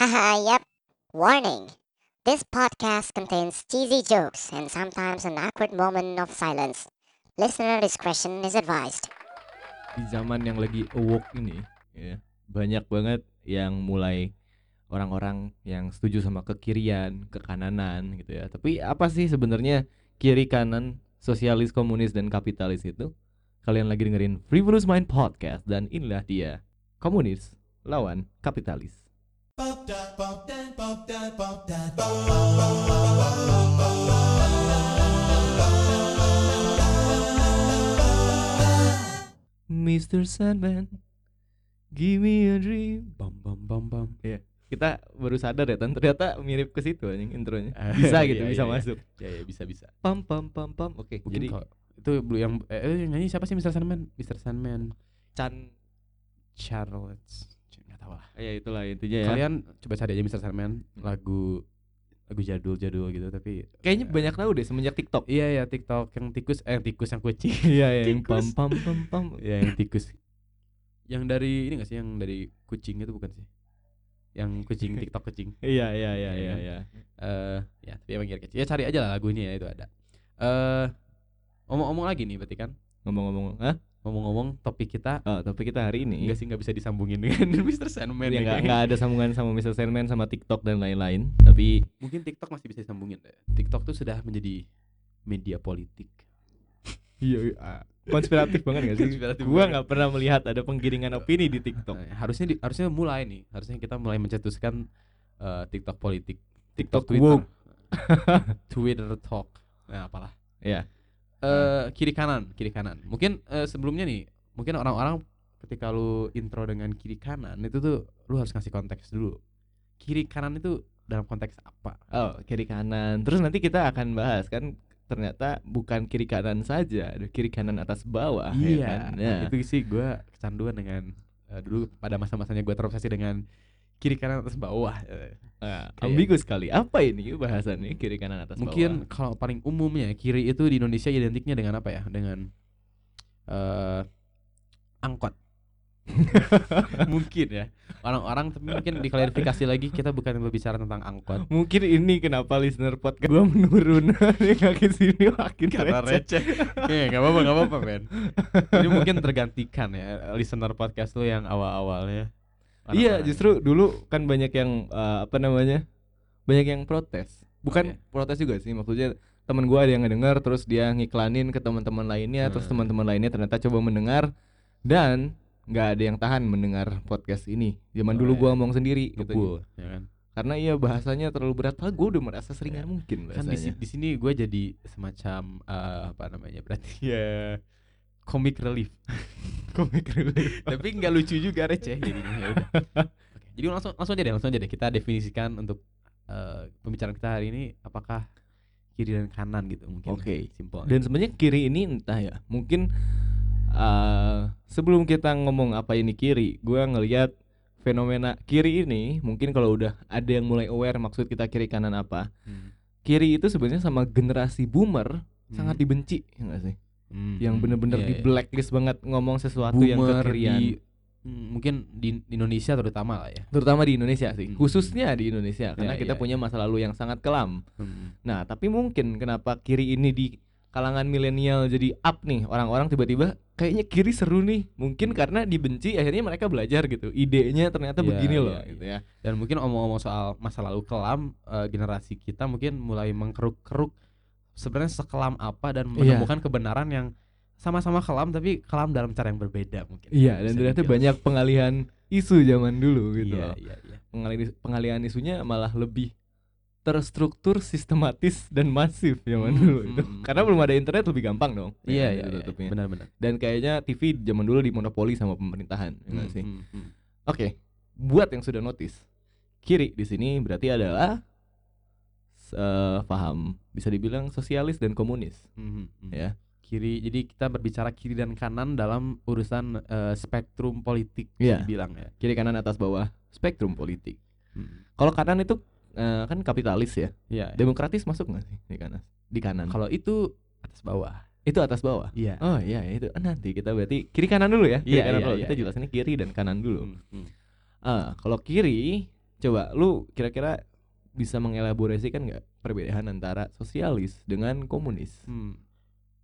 Haha, yep. Warning. This podcast contains cheesy jokes and sometimes an awkward moment of silence. Listener discretion is advised. di zaman yang lagi awoke ini ya banyak banget yang mulai orang-orang yang setuju sama kekirian, kekananan gitu ya. Tapi apa sih sebenarnya kiri kanan, sosialis, komunis dan kapitalis itu? Kalian lagi dengerin Frivolous Mind Podcast dan inilah dia komunis lawan kapitalis. Mr. Sandman, give me a dream. Bam bam bam bam. Ya, kita baru sadar ya, Tan, ternyata mirip ke situ anjing intronya. Ah, Bisa gitu, iya, bisa iya, iya. masuk. Ya ya bisa bisa. Pam pam pam pam. Oke, Mungkin jadi kalau itu belum yang eh, eh, nyanyi siapa sih Mr. Sandman? Mr. Sandman Chan Charles. Tahu lah. ya itulah intinya ya. Kalian coba cari aja Mr. Sandman lagu lagu jadul-jadul gitu tapi kayaknya eh, banyak tahu deh semenjak TikTok. Iya ya TikTok yang tikus eh yang tikus yang kucing. Iya, ya, yang pam pam pam pam. ya yang tikus. Yang dari ini gak sih yang dari kucing itu bukan sih? Yang kucing TikTok kucing. Iya, iya, iya, Iya iya, kan? iya. Eh ya tapi emang kira-kira ya cari aja lah lagunya ya itu ada. Eh omong-omong lagi nih berarti kan Ngomong-ngomong, hah? Ngomong-ngomong topik kita Oh, topik kita hari ini enggak sih nggak bisa disambungin dengan Mr. Sandman ya ya nggak ada sambungan sama Mr. Sandman sama TikTok dan lain-lain. Tapi Mungkin TikTok masih bisa disambungin deh. TikTok tuh sudah menjadi media politik. iya, konspiratif banget gak sih? Konspiratif Gua nggak pernah melihat ada penggiringan opini di TikTok. Nah, harusnya di- harusnya mulai nih, harusnya kita mulai mencetuskan eh, TikTok politik, TikTok Twitter, woke. Twitter talk, nah apalah. Ya. Eh kiri kanan, kiri kanan. Mungkin eh, sebelumnya nih, mungkin orang-orang ketika lu intro dengan kiri kanan itu tuh lu harus ngasih konteks dulu. Kiri kanan itu dalam konteks apa? Oh, kiri kanan. Terus nanti kita akan bahas kan ternyata bukan kiri kanan saja, ada kiri kanan atas bawah ya iya, kan? Nah, itu sih gua kecanduan dengan eh, dulu pada masa-masanya gua terobsesi dengan kiri kanan atas bawah. Eh, nah, ambigu sekali. Apa ini bahasannya kiri kanan atas Mungkin bawah? kalau paling umumnya kiri itu di Indonesia identiknya dengan apa ya? Dengan eh angkot. mungkin ya. Orang-orang tapi mungkin diklarifikasi lagi kita bukan berbicara tentang angkot. Mungkin ini kenapa listener podcast gua menurun Nih makin sini makin Karena receh. Iya, enggak apa-apa, enggak apa-apa, Ben. Jadi mungkin tergantikan ya listener podcast lu yang awal-awalnya. Iya, Orang-orang- justru dulu kan banyak yang eh, apa namanya? Banyak yang protes. Bukan Oke. protes juga sih, maksudnya teman gua ada yang ngedengar terus dia ngiklanin ke teman-teman lainnya, terus Hmm. teman-teman lainnya ternyata coba mendengar dan nggak ada yang tahan mendengar podcast ini. Zaman Oh, dulu iya. gua ngomong sendiri gitu. ngebul, ya kan? Karena iya bahasanya terlalu berat. Padahal gua udah merasa seringan Iya. mungkin kan di, bahasanya. di sini gue jadi semacam eh, apa namanya berarti ya comic relief Komik relief. tapi nggak lucu juga receh jadinya ya udah Oke, jadi langsung langsung aja deh langsung aja deh kita definisikan untuk eh, pembicaraan kita hari ini apakah kiri dan kanan gitu mungkin Oke. simpel Dan sebenarnya kiri ini entah ya, mungkin eh sebelum kita ngomong apa ini kiri, gua ngelihat fenomena kiri ini mungkin kalau udah ada yang mulai aware maksud kita kiri kanan apa. Hmm. Kiri itu sebenarnya sama generasi boomer sangat Hmm. dibenci, ya sih? Hmm, Yang bener-bener iya, di iya. blacklist banget ngomong sesuatu yang Boomer kekirian. di hmm, mungkin di, di Indonesia terutama lah ya Terutama di Indonesia sih, Hmm. khususnya di Indonesia karena Iya, kita iya, punya masa lalu yang sangat kelam. Hmm. Nah, tapi mungkin kenapa kiri ini di kalangan milenial jadi up nih orang-orang tiba-tiba kayaknya kiri seru nih. Mungkin karena dibenci akhirnya mereka belajar gitu. Idenya ternyata Iya, begini loh iya. gitu ya. Dan mungkin omong-omong soal masa lalu kelam, eh, generasi kita mungkin mulai mengkeruk-keruk sebenarnya sekelam apa dan Iya. menemukan kebenaran yang sama-sama kelam tapi kelam dalam cara yang berbeda mungkin. Iya, dan ternyata dibilang. banyak pengalihan isu zaman dulu gitu Iya, iya, iya. Pengalihan, pengalihan isunya malah lebih terstruktur, sistematis dan masif zaman Hmm, dulu hmm, itu. hmm. Karena belum ada internet lebih gampang dong. Iya, ya, iya, iya. tutupnya. Benar-benar. Dan kayaknya TV zaman dulu dimonopoli sama pemerintahan, ya Hmm, sih? hmm, hmm. Oke, buat yang sudah notice, kiri di sini berarti adalah eh, paham bisa dibilang sosialis dan komunis, Hmm, hmm, ya. Kiri, jadi kita berbicara kiri dan kanan dalam urusan eh, spektrum politik Iya. bisa dibilang ya. Kiri kanan atas bawah spektrum politik. Hmm. Kalau kanan itu eh, kan kapitalis ya, Iya. demokratis masuk nggak sih di kanan? Di kanan. Kalau itu atas bawah. itu atas bawah. Iya. Oh iya itu nanti kita berarti kiri kanan dulu ya. Kiri Iya, kanan iya, dulu. iya, kita iya. jelasin kiri dan kanan dulu. Hmm, hmm. Ah, kalau kiri coba lu kira-kira bisa mengelaborasikan nggak perbedaan antara sosialis dengan komunis? Hmm.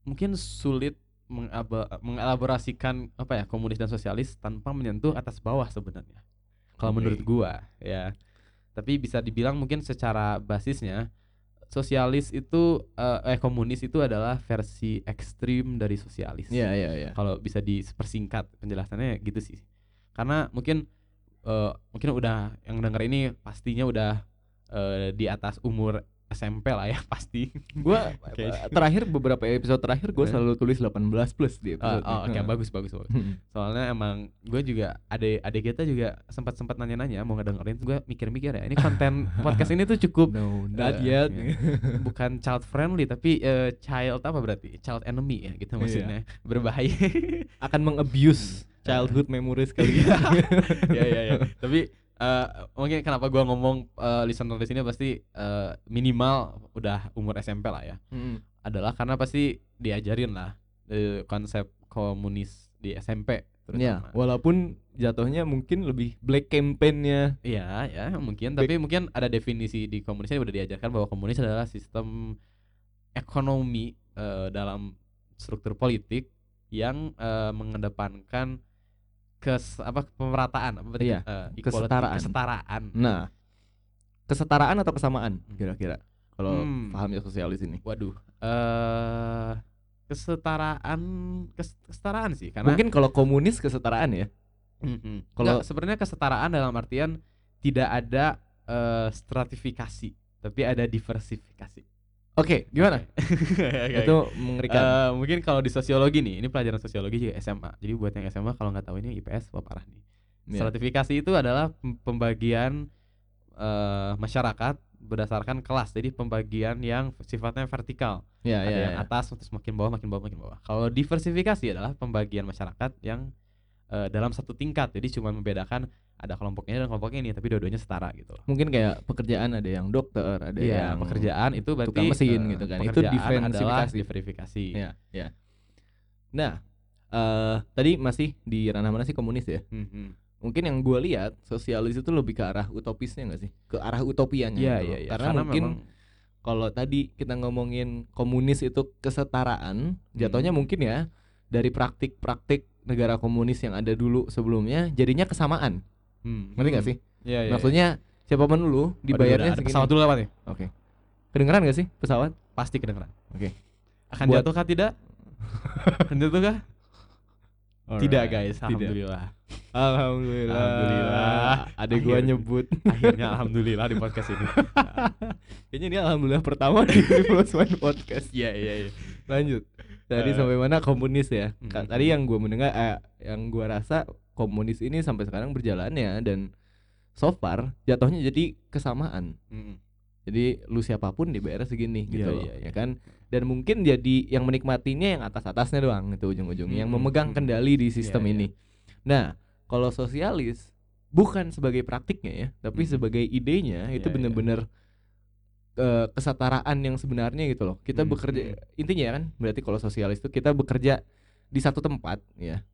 Mungkin sulit mengelaborasikan apa ya komunis dan sosialis tanpa menyentuh atas bawah sebenarnya. Kalau Oke. menurut gua ya. Tapi bisa dibilang mungkin secara basisnya sosialis itu eh, eh komunis itu adalah versi ekstrim dari sosialis. Iya iya iya. Kalau bisa dipersingkat penjelasannya gitu sih. Karena mungkin eh, mungkin udah yang denger ini pastinya udah eh, di atas umur SMP lah ya pasti. Gua eh, terakhir beberapa episode terakhir gue Eh? selalu tulis 18 plus di Oh, episode. oh, oke bagus bagus bagus. Soalnya emang gue juga adek adik kita juga sempat sempat nanya-nanya mau ngedengerin gue mikir-mikir ya ini konten podcast ini tuh cukup No, not Eh, yet. iya. bukan child friendly tapi eh, child apa berarti child enemy ya gitu Iya. maksudnya berbahaya Akan mengabuse childhood memories kali Iya. ya ya ya tapi eh, mungkin kenapa gua ngomong eh, listener di sini pasti eh, minimal udah umur SMP lah ya Mm. adalah karena pasti diajarin lah eh, konsep komunis di SMP Ya, terutama. walaupun jatuhnya mungkin lebih black campaign-nya. Iya ya mungkin Baik. tapi mungkin ada definisi di komunisnya udah diajarkan bahwa komunis adalah sistem ekonomi eh, dalam struktur politik yang eh, mengedepankan kes apa pemerataan apa berarti? Iya, equality, kesetaraan. kesetaraan Nah, kesetaraan atau kesamaan kira-kira kalau Hmm. pahamnya sosialis ini? waduh eh kesetaraan kes- kesetaraan sih karena Mungkin kalau komunis kesetaraan ya. Mm-mm. Kalau- sebenarnya kesetaraan dalam artian tidak ada eh, stratifikasi tapi ada diversifikasi Oke, gimana? Oke, oke, Itu mengerikan. Eh, mungkin kalau di sosiologi nih, ini pelajaran sosiologi juga SMA. Jadi buat yang SMA kalau nggak tahu ini IPS wah parah nih. Iya. Stratifikasi itu adalah pem- pembagian eh, masyarakat berdasarkan kelas. Jadi pembagian yang sifatnya vertikal. Ada ya, yang ya. atas terus makin bawah, makin bawah, makin bawah. Kalau diversifikasi adalah pembagian masyarakat yang eh, dalam satu tingkat. Jadi cuma membedakan ada kelompoknya dan kelompoknya ini, tapi dua-duanya setara gitu. Mungkin kayak pekerjaan ada yang dokter, ada Iya, yang pekerjaan itu berarti tukang mesin gitu kan. Itu diversifikasi. diversifikasi. Iya, iya. Nah, eh tadi masih di ranah mana sih komunis ya? Mhm. Mungkin yang gue lihat sosialis itu lebih ke arah utopisnya nggak sih? Ke arah utopianya. Iya gitu loh. iya. Karena, mungkin kalau tadi kita ngomongin komunis itu kesetaraan, jatuhnya Hmm. mungkin ya dari praktik-praktik negara komunis yang ada dulu sebelumnya jadinya kesamaan. Hmm. Ngerti nggak sih? Iya iya. Maksudnya siapa pun lu dibayarnya Waduh, ada pesawat dulu apa nih? Oke. Kedengeran gak sih pesawat? Pasti kedengeran. Oke. Akan Buat- jatuh kah tidak? Akan jatuh kah? Tidak Alright, guys, tidak. alhamdulillah. Alhamdulillah. Alhamdulillah. Ada gua nyebut. Akhirnya alhamdulillah di podcast ini. Kayaknya ini alhamdulillah pertama di Plus One Podcast. Iya iya iya. Lanjut. Tadi Eh. sampai mana komunis ya? Mhm. Tadi yang gua mendengar eh, yang gua rasa komunis ini sampai sekarang berjalan ya dan so far jatuhnya jadi kesamaan. Mm-mm. Jadi lu siapa pun dibayar segini gitu Iya, loh, iya, ya iya. kan? Dan mungkin jadi yang menikmatinya yang atas-atasnya doang itu ujung-ujungnya yang Mm, memegang mm. kendali di sistem Iya, iya. ini. Nah, kalau sosialis bukan sebagai praktiknya ya, tapi Mm. sebagai idenya itu Iya, iya. bener-bener eh, kesetaraan yang sebenarnya gitu loh. Kita Mm, bekerja intinya kan berarti kalau sosialis itu kita bekerja di satu tempat ya.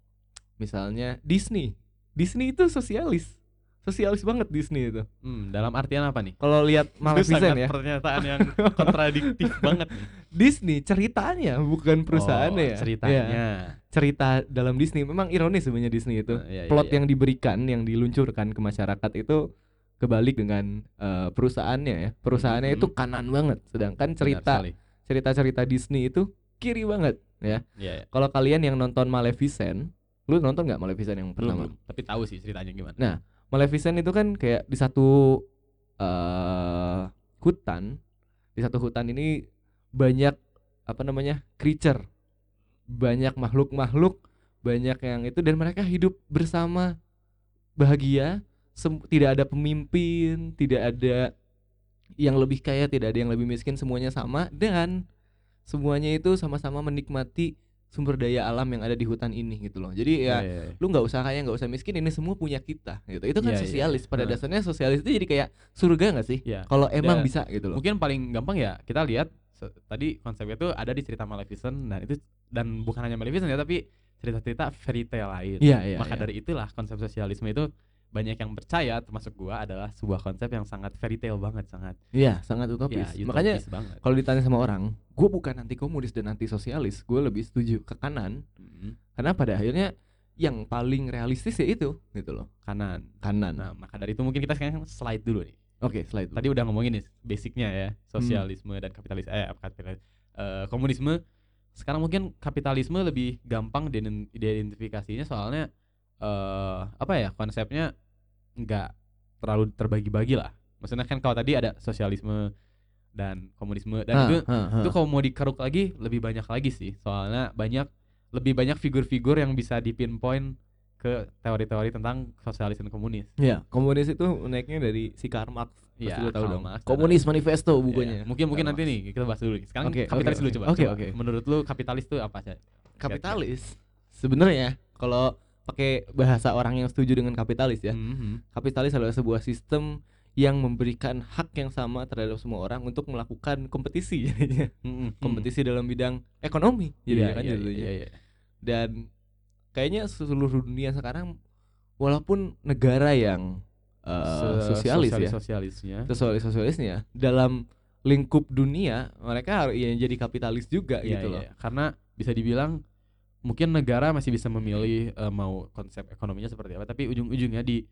Misalnya Disney. Disney itu sosialis. Sosialis banget Disney itu. Hmm, dalam artian apa nih? Kalau lihat Maleficent ya. Pernyataan yang kontradiktif banget nih. Disney ceritanya bukan perusahaannya Oh, ya. Ceritanya. Iya, cerita dalam Disney memang ironis sebenarnya Disney itu. Nah, iya, iya, Plot iya. yang diberikan yang diluncurkan ke masyarakat itu kebalik dengan eh, perusahaannya ya. Perusahaannya Mhm. itu kanan banget sedangkan cerita cerita-cerita Disney itu kiri banget ya. Iya, iya. Kalau kalian yang nonton Maleficent, lu nonton nggak Maleficent yang pertama? belum. Tapi tahu sih ceritanya gimana. Nah, Maleficent itu kan kayak di satu eh hutan, di satu hutan ini banyak apa namanya creature, banyak makhluk-makhluk, banyak yang itu dan mereka hidup bersama bahagia, tidak ada pemimpin, tidak ada yang lebih kaya, tidak ada yang lebih miskin, semuanya sama dan semuanya itu sama-sama menikmati sumber daya alam yang ada di hutan ini gitu loh. Jadi ya Iya, iya, iya. lu nggak usah kaya nggak usah miskin ini semua punya kita gitu itu kan Iya, iya, sosialis pada Heeh. dasarnya sosialis itu jadi kayak surga nggak sih Iya. kalau emang Ya, bisa gitu loh Mungkin paling gampang ya kita lihat tadi konsepnya itu ada di cerita Maleficent dan itu dan bukan hanya Maleficent ya tapi cerita-cerita fairy tale lain. iya iya Maka iya. dari itulah konsep sosialisme itu banyak yang percaya termasuk gua adalah sebuah konsep yang sangat fairy tale banget sangat Iya, sangat utopis. ya, Makanya utopis banget. kalau ditanya sama orang, gue bukan anti komunis dan anti sosialis, gue lebih setuju ke kanan Mm, karena pada akhirnya yang paling realistis ya itu gitu loh, kanan. kanan. Nah, maka dari itu mungkin kita sekarang slide dulu nih. Oke, slide. dulu. Tadi udah ngomongin nih basicnya ya, sosialisme dan kapitalis eh apa kapitalis eh, komunisme. Sekarang mungkin kapitalisme lebih gampang diiden- diidentifikasinya soalnya eh apa ya konsepnya nggak terlalu terbagi-bagi lah. Maksudnya kan kalau tadi ada sosialisme dan komunisme dan Ha, itu ha, ha. itu kalau mau dikeruk lagi lebih banyak lagi sih soalnya banyak lebih banyak figur-figur yang bisa dipinpoint ke teori-teori tentang sosialis dan komunis. Iya, komunis itu naiknya dari si Karl Marx. Iya, tahu Karl dong. Marx. Komunis Manifesto Iya, bukunya. mungkin mungkin Karl nanti Marx. nih kita bahas dulu. Sekarang Oke, kapitalis oke, dulu oke. coba. Oke, coba. oke. Menurut lu kapitalis itu apa sih? Kapitalis sebenarnya kalau pakai bahasa orang yang setuju dengan kapitalis ya. Mhm. Kapitalis adalah sebuah sistem yang memberikan hak yang sama terhadap semua orang untuk melakukan kompetisi jadinya. Mhm. Kompetisi dalam bidang ekonomi jadinya kan iya, jadinya. iya, iya. Dan kayaknya seluruh dunia sekarang walaupun negara yang uh, Se- sosialis ya, Sosialisnya. sosialis sosialisnya dalam lingkup dunia mereka harus ya jadi kapitalis juga Iya, gitu iya, loh. iya. Karena bisa dibilang mungkin negara masih bisa memilih eh, mau konsep ekonominya seperti apa, tapi ujung-ujungnya di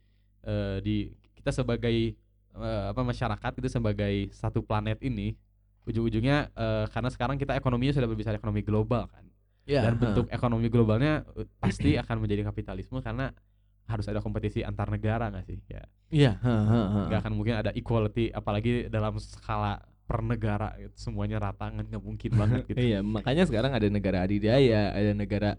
eh, di kita sebagai eh, apa masyarakat itu sebagai satu planet ini ujung-ujungnya eh, karena sekarang kita ekonominya sudah berbicara ekonomi global kan. Ya, Dan ha. bentuk ekonomi globalnya pasti akan menjadi kapitalisme karena harus ada kompetisi antar negara nggak sih? Ya. Iya, ha, ha. nggak akan mungkin ada equality apalagi dalam skala per negara gitu. semuanya rata kan nggak mungkin banget gitu. Iya, makanya sekarang ada negara adidaya, ada negara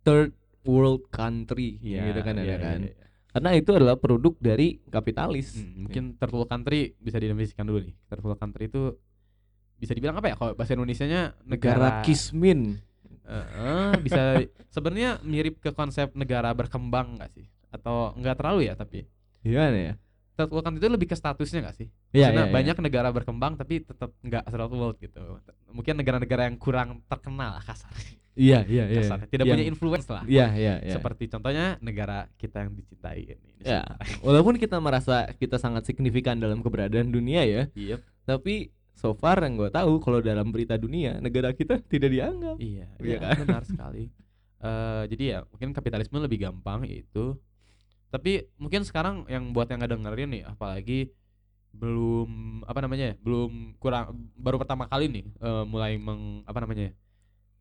third world country Iya, gitu kan iya, ada iya, kan. iya. Karena itu adalah produk dari kapitalis. Hmm, mungkin third world country bisa didefinisikan dulu nih. Third world country itu bisa dibilang apa ya? Kalau bahasa Indonesianya negara negara kismin. Eh, eh, bisa sebenarnya mirip ke konsep negara berkembang nggak sih? Atau nggak terlalu ya tapi Gimana ya? Third world country itu lebih ke statusnya nggak sih? Iya, Karena iya, iya. banyak negara berkembang tapi tetap nggak third world gitu. Mungkin negara-negara yang kurang terkenal kasarnya. Iya, iya, iya. Kasarnya. Tidak Yang- punya influence lah. Iya, iya, iya. Seperti contohnya negara kita yang dicintai ini. Ya, walaupun kita merasa kita sangat signifikan dalam keberadaan dunia ya, Iya. tapi so far yang gue tahu kalau dalam berita dunia negara kita tidak dianggap. Iya, Iya iya kan? benar sekali. Eh jadi ya mungkin kapitalisme lebih gampang itu. Tapi mungkin sekarang yang buat yang nggak dengerin nih, apalagi belum apa namanya, ya, belum kurang baru pertama kali nih eh, mulai meng apa namanya, ya,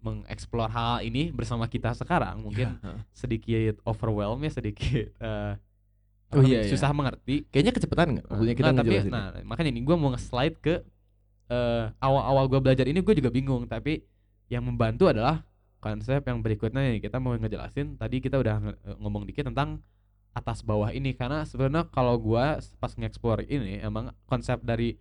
mengeksplor hal ini bersama kita sekarang mungkin Ya, sedikit overwhelm ya sedikit apa Oh, iya, iya. susah mengerti. Kayaknya kecepatan nggak? Maksudnya kita Nggak, tapi nah makanya nih gue mau nge-slide ke eh, awal-awal gue belajar ini gue juga bingung tapi yang membantu adalah konsep yang berikutnya nih kita mau ngejelasin tadi kita udah ngomong dikit tentang atas bawah ini. Karena sebenarnya kalau gua pas nge-explore ini emang konsep dari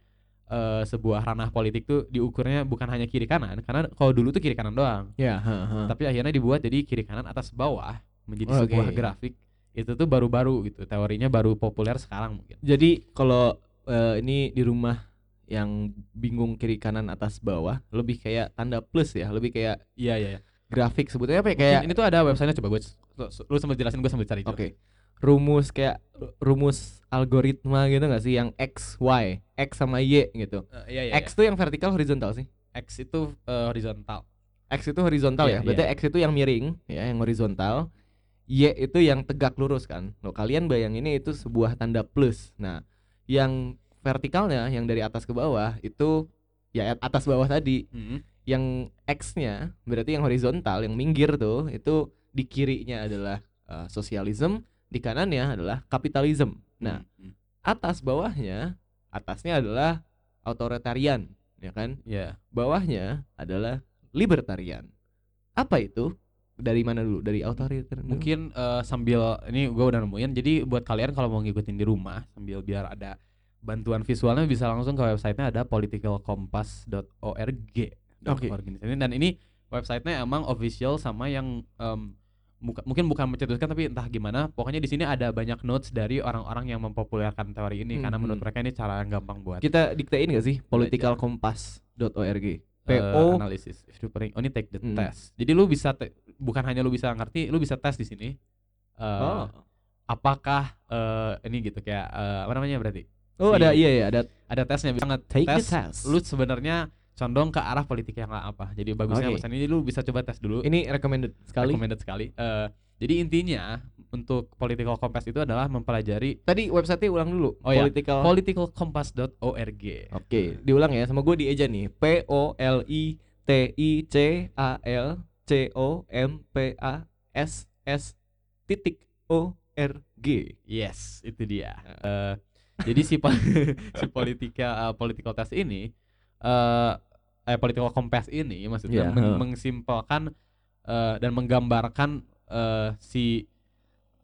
eh, sebuah ranah politik tuh diukurnya bukan hanya kiri kanan. Karena kalau dulu tuh kiri kanan doang. Ya, ha. tapi akhirnya dibuat jadi kiri kanan atas bawah menjadi sebuah Oke. grafik. Itu tuh baru-baru gitu. Teorinya baru populer sekarang mungkin. Jadi kalau eh, ini di rumah yang bingung kiri kanan atas bawah lebih kayak tanda plus ya, lebih kayak iya iya iya. grafik sebetulnya apa ya? Mungkin kayak ini tuh ada websitenya coba gue lu sambil jelasin gue sambil cari Oke. Rumus kayak rumus algoritma gitu nggak sih yang x y, x sama y gitu. iya iya X tuh yang vertikal horizontal sih. X itu eh, horizontal X itu horizontal Iya, ya. Berarti iya. X itu yang miring ya, yang horizontal. Y itu yang tegak lurus kan. Loh, kalian bayanginnya itu sebuah tanda plus. Nah, yang vertikalnya yang dari atas ke bawah itu ya atas bawah tadi. Yang X-nya berarti yang horizontal, yang minggir tuh itu di kirinya adalah uh, sosialisme, di kanannya adalah kapitalisme. Nah, Hmm, atas bawahnya, atasnya adalah authoritarian, ya kan? ya bawahnya adalah libertarian. Apa itu? Dari mana dulu? Dari otoritarian. dulu? mungkin eh, sambil ini gue udah nemuin jadi buat kalian kalau mau ngikutin di rumah sambil biar ada bantuan visualnya bisa langsung ke websitenya ada politicalcompass.org Oke. organisasi dan ini websitenya emang official sama yang em, muka- mungkin bukan mencetuskan tapi entah gimana pokoknya di sini ada banyak notes dari orang-orang yang mempopulerkan teori ini karena Mhm. menurut mereka ini cara yang gampang buat kita diktein gak sih politicalcompass.org? eh, PO analysis if you putting- only take the Hmm. test jadi lu bisa te- bukan hanya lu bisa ngerti lu bisa tes di sini Eh, Oh. apakah eh, ini gitu kayak eh, apa namanya berarti Oh, Si- ada iya ya, ada ada tesnya bisa take tes the test. lu sebenarnya condong ke arah politik yang apa jadi bagusnya Oke. pesan ini lu bisa coba tes dulu Ini recommended sekali. recommended sekali Eh, jadi intinya untuk political compass itu adalah mempelajari Tadi website-nya ulang dulu. Oh, iya. Political. politicalcompass.org Oke, diulang ya sama gue di Eja nih. P O L I T I C A L C O M P A S S titik O R G. Yes, itu dia. Eh, jadi si po- si politika eh, political test ini eh eh political compass ini maksudnya Iya, men- heeh. mengimpulkan eh, dan menggambarkan eh, si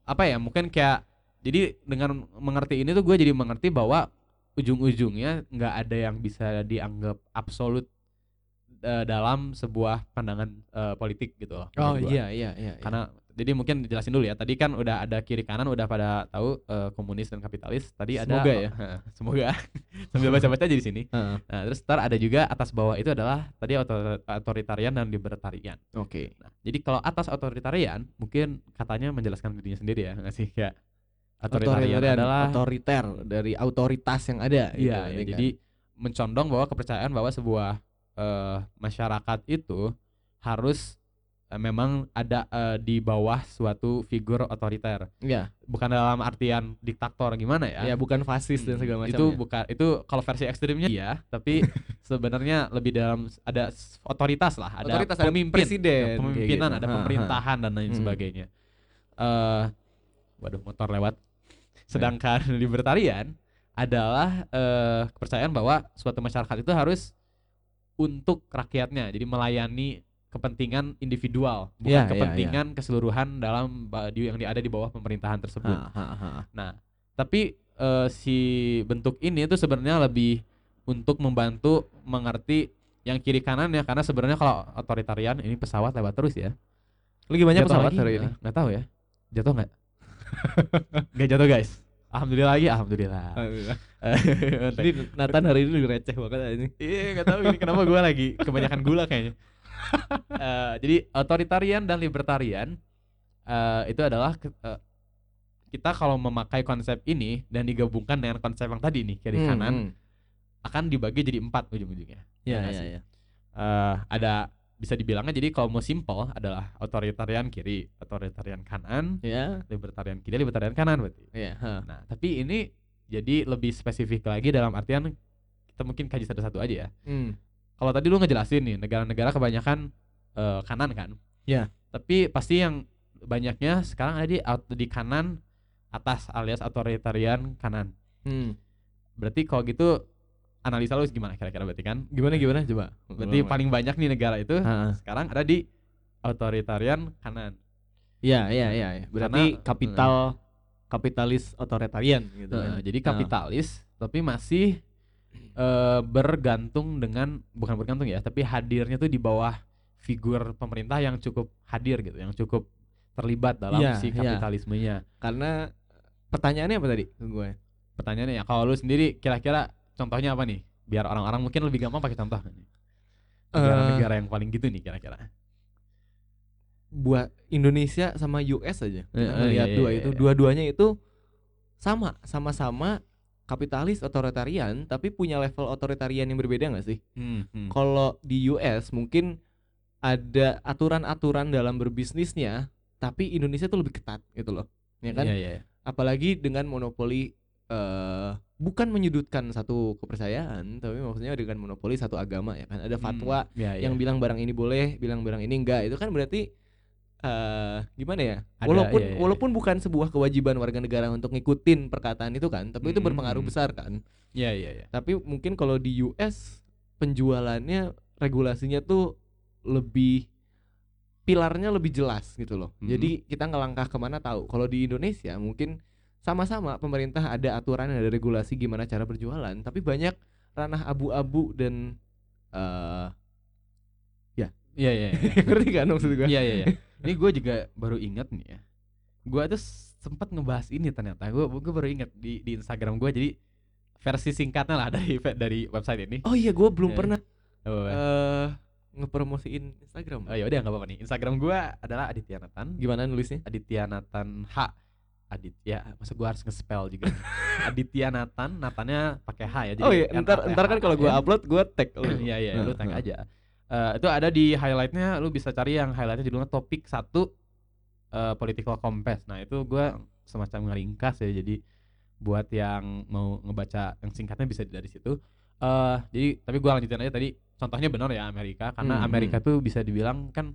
apa ya mungkin kayak jadi dengan mengerti ini tuh gue jadi mengerti bahwa ujung-ujungnya nggak ada yang bisa dianggap absolut eh, dalam sebuah pandangan eh, politik gitu loh. Oh iya iya iya. iya. Jadi mungkin dijelasin dulu ya. Tadi kan udah ada kiri kanan udah pada tahu eh, komunis dan kapitalis. Tadi ada Semoga ya. semoga sambil baca-baca jadi sini. Heeh. Nah, terus ntar ada juga atas bawah itu adalah tadi otor- otoritarian dan libertarian. Oke. Nah, jadi kalau atas otoritarian mungkin katanya menjelaskan dirinya sendiri ya, nggak sih kayak otoritarian adalah otoriter dari otoritas yang ada. gitu, Iya, ya, kan? jadi mencondong bahwa kepercayaan bahwa sebuah eh, masyarakat itu harus memang ada eh, di bawah suatu figur otoriter, Iya, bukan dalam artian diktator gimana ya? ya bukan fasis dan Hmm, segala macam. itu bukan itu kalau versi ekstrimnya iya, tapi sebenarnya lebih dalam ada otoritas lah, ada Otoritas, ada pemimpin, presiden, ada pemimpinan, gitu. ada Ha, ha. pemerintahan dan lain Hmm. sebagainya. eh waduh motor lewat. Sedangkan libertarian adalah eh, kepercayaan bahwa suatu masyarakat itu harus untuk rakyatnya, jadi melayani kepentingan individual, bukan Iya, iya, kepentingan keseluruhan dalam ba- di- yang ada di bawah pemerintahan tersebut. Ha, ha, ha. Nah, tapi eh, si bentuk ini itu sebenarnya lebih untuk membantu mengerti yang kiri kanan ya karena sebenarnya kalau otoritarian ini pesawat lewat terus ya. Lagi banyak Jatuh pesawat hari ini. Eh, Nggak tahu ya. Jatuh nggak? nggak jatuh guys. Alhamdulillah lagi, alhamdulillah. Jadi Nathan hari ini lebih receh banget ini. Iya nggak tahu ini kenapa gue lagi kebanyakan gula kayaknya. Eh, jadi otoritarian dan libertarian eh, itu adalah ke- eh, kita kalau memakai konsep ini dan digabungkan dengan konsep yang tadi nih kiri Hmm, kanan hmm. akan dibagi jadi empat ujung-ujungnya. Iya iya iya. Eh, ada bisa dibilangnya jadi kalau mau simple adalah otoritarian kiri, otoritarian kanan, Ya, libertarian kiri, libertarian kanan berarti. iya. ha. Nah, tapi ini jadi lebih spesifik lagi dalam artian kita mungkin kaji satu-satu aja ya. Hmm. Kalau tadi lu ngejelasin nih negara-negara kebanyakan eh, kanan kan? Ya. Tapi pasti yang banyaknya sekarang ada di di kanan atas alias otoritarian kanan. Hmm. Berarti kalau gitu analisa lu gimana kira-kira berarti kan? Gimana gimana coba? Berarti paling banyak nih negara itu Ha, sekarang ada di otoritarian kanan. Iya iya iya. Berarti Karena- kapital kapitalis otoritarian gitu Heeh, kan. jadi kapitalis tapi masih eh, bergantung dengan bukan bergantung ya, tapi hadirnya tuh di bawah figur pemerintah yang cukup hadir gitu, yang cukup terlibat dalam Iya, si iya. kapitalismenya. Karena pertanyaannya apa tadi ke gue? Pertanyaannya ya, kalau lu sendiri kira-kira contohnya apa nih? Biar orang-orang mungkin lebih gampang pakai contoh. nih. Negara-negara yang paling gitu nih kira-kira. buat Indonesia sama US aja. Kita Eh, eh, melihat iya, dua iya, itu, iya. dua-duanya itu sama, sama-sama kapitalis otoritarian, tapi punya level otoritarian yang berbeda nggak sih? Hmm, hmm. Kalau di US mungkin ada aturan-aturan dalam berbisnisnya, tapi Indonesia tuh lebih ketat gitu loh, ya kan? Iya, iya, iya. Apalagi dengan monopoli eh bukan menyudutkan satu kepercayaan, tapi maksudnya dengan monopoli satu agama ya kan? Ada fatwa Hmm, iya, iya. yang bilang barang ini boleh, bilang barang ini enggak. Itu kan berarti eh gimana ya? Ada, walaupun iya, iya. walaupun bukan sebuah kewajiban warga negara untuk ngikutin perkataan itu kan, tapi itu Mm, berpengaruh mm. besar kan. Iya, iya, iya. Tapi mungkin kalau di US penjualannya regulasinya tuh lebih pilarnya lebih jelas gitu loh. Mhm. Jadi kita ngelangkah ke mana tahu. Kalau di Indonesia mungkin sama-sama pemerintah ada aturan ada regulasi gimana cara berjualan, tapi banyak ranah abu-abu dan eh Iya, iya, iya. ngerti kan maksud gue? Iya iya iya. Ini gue juga baru ingat nih ya. Gue tuh sempat ngebahas ini ternyata. Gue gue baru ingat di di Instagram gue jadi versi singkatnya lah dari dari website ini. Oh iya, gue belum Iya. pernah Oh, eh ngepromosiin Instagram. oh ya udah nggak apa-apa nih. Instagram gue adalah Aditya Nathan. Gimana nulisnya? Aditya Nathan H. Adit ya masa gua harus nge-spell juga Aditya Nathan Nathannya pakai H ya jadi oh iya, ntar ntar kan kalau gua ya. upload gua tag. Iya iya lu tag Heeh. aja. Eh, itu ada di highlightnya lu bisa cari yang highlightnya judulnya topik satu eh, political compass. Nah itu gua semacam ngeringkas ya jadi buat yang mau ngebaca yang singkatnya bisa dari situ. eh jadi tapi gua lanjutin aja tadi contohnya benar ya Amerika karena Hmm, Amerika tuh bisa dibilang kan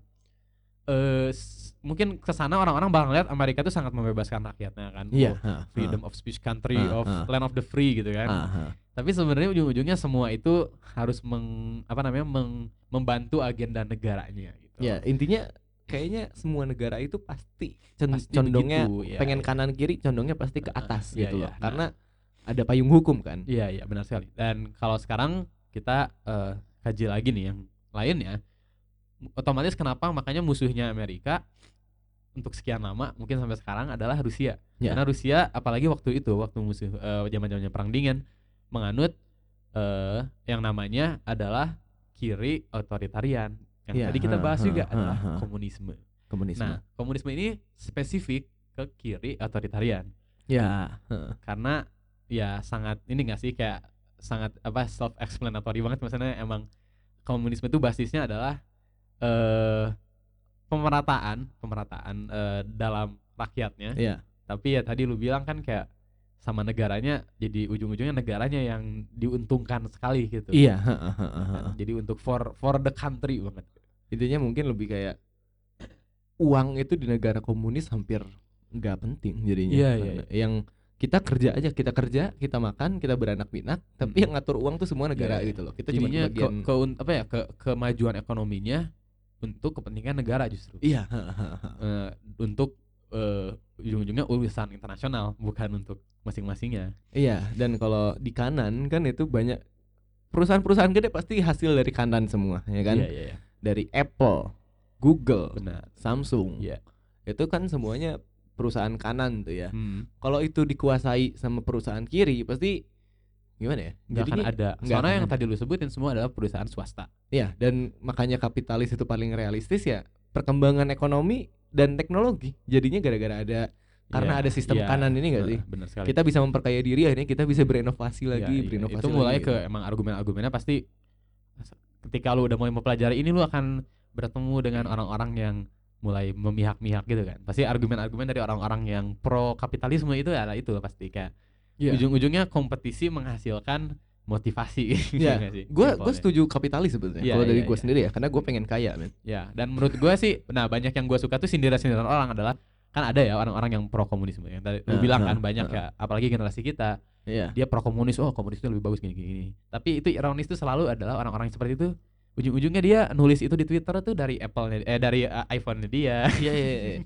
eh s- mungkin ke sana orang-orang bakal lihat Amerika tuh sangat membebaskan rakyatnya kan. Iya, Oh, heeh, freedom of speech country Ah, of ah. land of the free gitu kan. heeh. Heeh. Tapi sebenarnya ujung-ujungnya semua itu harus meng, apa namanya meng- membantu agenda negaranya gitu. Ya, intinya kayaknya semua negara itu pasti, cen- Pasti condongnya begitu, ya, pengen ya. kanan kiri condongnya pasti ke Heeh, atas iya, gitu iya. loh. Nah. Karena ada payung hukum kan. Iya iya benar sekali. Dan kalau sekarang kita eh, kaji lagi nih yang lainnya, otomatis kenapa makanya musuhnya Amerika untuk sekian lama mungkin sampai sekarang adalah Rusia. Ya. Karena Rusia apalagi waktu itu waktu musuh eh, zaman-zamannya perang dingin menganut eh yang namanya adalah kiri otoritarian. Yang Iya, tadi kita ha, bahas ha, juga ha, adalah ha. komunisme. Komunisme. Nah, komunisme ini spesifik ke kiri otoritarian ya, heeh. karena ya sangat ini gak sih kayak sangat apa self explanatory banget maksudnya emang komunisme itu basisnya adalah eh pemerataan pemerataan eh, dalam rakyatnya Iya. tapi ya tadi lu bilang kan kayak sama negaranya jadi ujung-ujungnya negaranya yang diuntungkan sekali gitu Iya, heeh, heeh, Kan, heeh. jadi untuk for for the country banget Intinya mungkin lebih kayak uang itu di negara komunis hampir nggak penting jadinya. Iya, iya, Karena Yang kita kerja aja, kita kerja, kita makan, kita beranak pinak, tapi Mm-mm. yang ngatur uang tuh semua negara Iya, iya. gitu loh. Kita cuma jadinya ke, bagian ke apa ya ke kemajuan ekonominya untuk kepentingan negara justru Iya, eh, untuk eh, ujung-ujungnya urusan internasional bukan untuk masing-masingnya. Iya, dan kalau di kanan kan itu banyak perusahaan-perusahaan gede pasti hasil dari kanan semua, ya kan? Iya, iya, iya. Dari Apple, Google, benar. Samsung. Iya. Itu kan semuanya perusahaan kanan tuh ya. Hmm. Kalau itu dikuasai sama perusahaan kiri pasti gimana ya? Nggak akan ada. nggak Soalnya akan yang ada. tadi lu sebutin semua adalah perusahaan swasta. Iya, dan makanya kapitalis itu paling realistis ya perkembangan ekonomi dan teknologi. Jadinya gara-gara ada karena Iya, ada sistem iya. kanan ini enggak Benar, sih? Benar sekali. Kita bisa memperkaya diri akhirnya kita bisa berinovasi Iya, lagi, iya. berinovasi Itu mulai lagi, ke emang argumen-argumennya pasti ketika lu udah mulai mempelajari ini lu akan bertemu dengan orang-orang yang mulai memihak-mihak gitu kan. Pasti argumen-argumen dari orang-orang yang pro kapitalisme itu adalah itu pasti kayak Iya. ujung-ujungnya kompetisi menghasilkan motivasi. Iya. sih? Gue gue setuju kapitalis sebetulnya. Iya, Kalau dari iya, gue iya. sendiri ya, karena gue pengen kaya, men. Ya, dan menurut gua sih, nah banyak yang gua suka tuh sindiran-sindiran orang adalah kan ada ya orang-orang yang pro komunisme yang tadi lu Nah, bilang nah, kan banyak nah. ya, apalagi generasi kita Iya. dia pro komunis, oh komunis itu lebih bagus gini gini. Tapi itu ironis tuh selalu adalah orang-orang seperti itu ujung-ujungnya dia nulis itu di Twitter tuh dari Apple eh dari uh, iPhone-nya dia. Iya, iya, iya.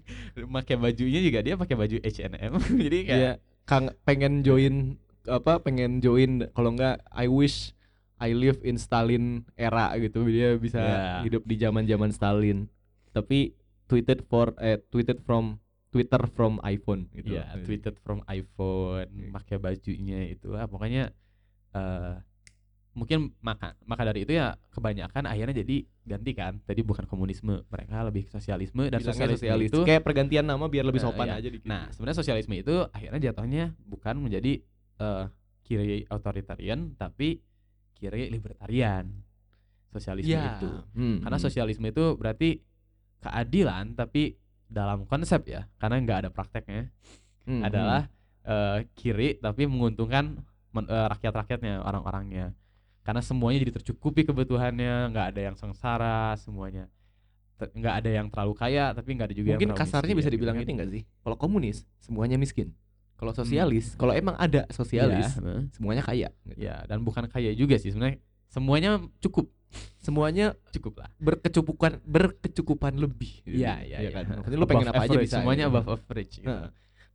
pakai bajunya juga dia pakai baju H&M. Jadi kayak Iya, Kang pengen join apa? Pengen join kalau enggak I wish I live in Stalin era gitu. Dia bisa Iya. hidup di zaman-zaman Stalin. Tapi tweeted for eh tweeted from Twitter from iPhone gitu. Iya, tweeted from iPhone, pakai bajunya itu ah pokoknya eh mungkin maka maka dari itu ya kebanyakan akhirnya jadi ganti kan. Tadi bukan komunisme, mereka lebih sosialisme dan Bilangnya sosialisme sosialis. itu kayak pergantian nama biar lebih Nah, sopan iya. aja dikit. Nah, sebenarnya sosialisme itu akhirnya jatuhnya bukan menjadi eh, kiri otoritarian tapi kiri libertarian. Sosialisme Iya. itu. Hmm, Karena hmm. sosialisme itu berarti keadilan tapi dalam konsep ya, karena nggak ada prakteknya. Hmm, adalah eh, kiri tapi menguntungkan men- eh, rakyat-rakyatnya orang-orangnya karena semuanya jadi tercukupi kebutuhannya nggak ada yang sengsara semuanya nggak ada yang terlalu kaya tapi nggak ada juga mungkin yang kasarnya miskin, bisa gitu dibilang kan. ini enggak sih? Kalau komunis semuanya miskin. Kalau sosialis, kalau emang ada sosialis, heeh. semuanya kaya. gitu. ya dan bukan kaya juga sih sebenarnya semuanya cukup Semuanya cukup lah berkecukupan berkecukupan lebih. gitu. Iya iya Iya iya. kan. Maksudnya lu pengen apa aja average, bisa. semuanya gitu. above average gitu. Heeh.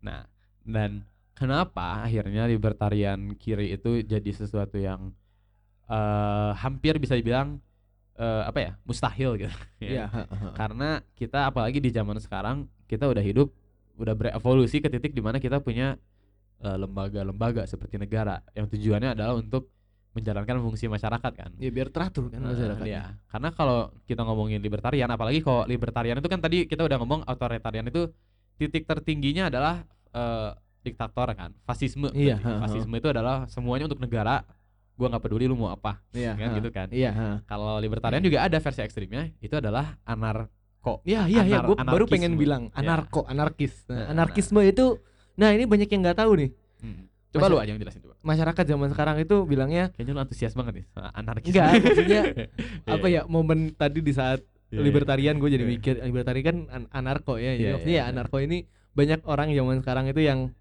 Nah, dan kenapa akhirnya libertarian kiri itu jadi sesuatu yang eh hampir bisa dibilang eh apa ya mustahil gitu. Iya, heeh, heeh. Karena kita apalagi di zaman sekarang kita udah hidup udah berevolusi ke titik di mana kita punya eh, lembaga-lembaga seperti negara yang tujuannya adalah untuk menjalankan fungsi masyarakat kan. Ya biar teratur kan Nah, masyarakat. iya. Karena kalau kita ngomongin libertarian, apalagi kalau libertarian itu kan tadi kita udah ngomong authoritarian itu titik tertingginya adalah eh, diktator kan, fasisme. Iya, fasisme itu adalah semuanya untuk negara. Gua nggak peduli lu mau apa, Iya, kan ha. gitu kan. Iya. Kalau libertarian juga ada versi ekstrimnya, itu adalah anarko. Iya, iya, iya, gue baru pengen bilang Iya. anarko, anarkis. Nah, Nah, anarkisme itu nah ini banyak yang nggak tahu nih. Hmm. Coba lu aja yang jelasin coba. Masyarakat zaman sekarang itu bilangnya Kayaknya lu antusias banget nih anarkis. enggak, maksudnya Iya, apa ya momen tadi di saat Iya, libertarian gue jadi Iya. mikir libertarian kan an- anarko ya. Jadi Iya, maksudnya iya, ya anarko ini banyak orang zaman sekarang itu yang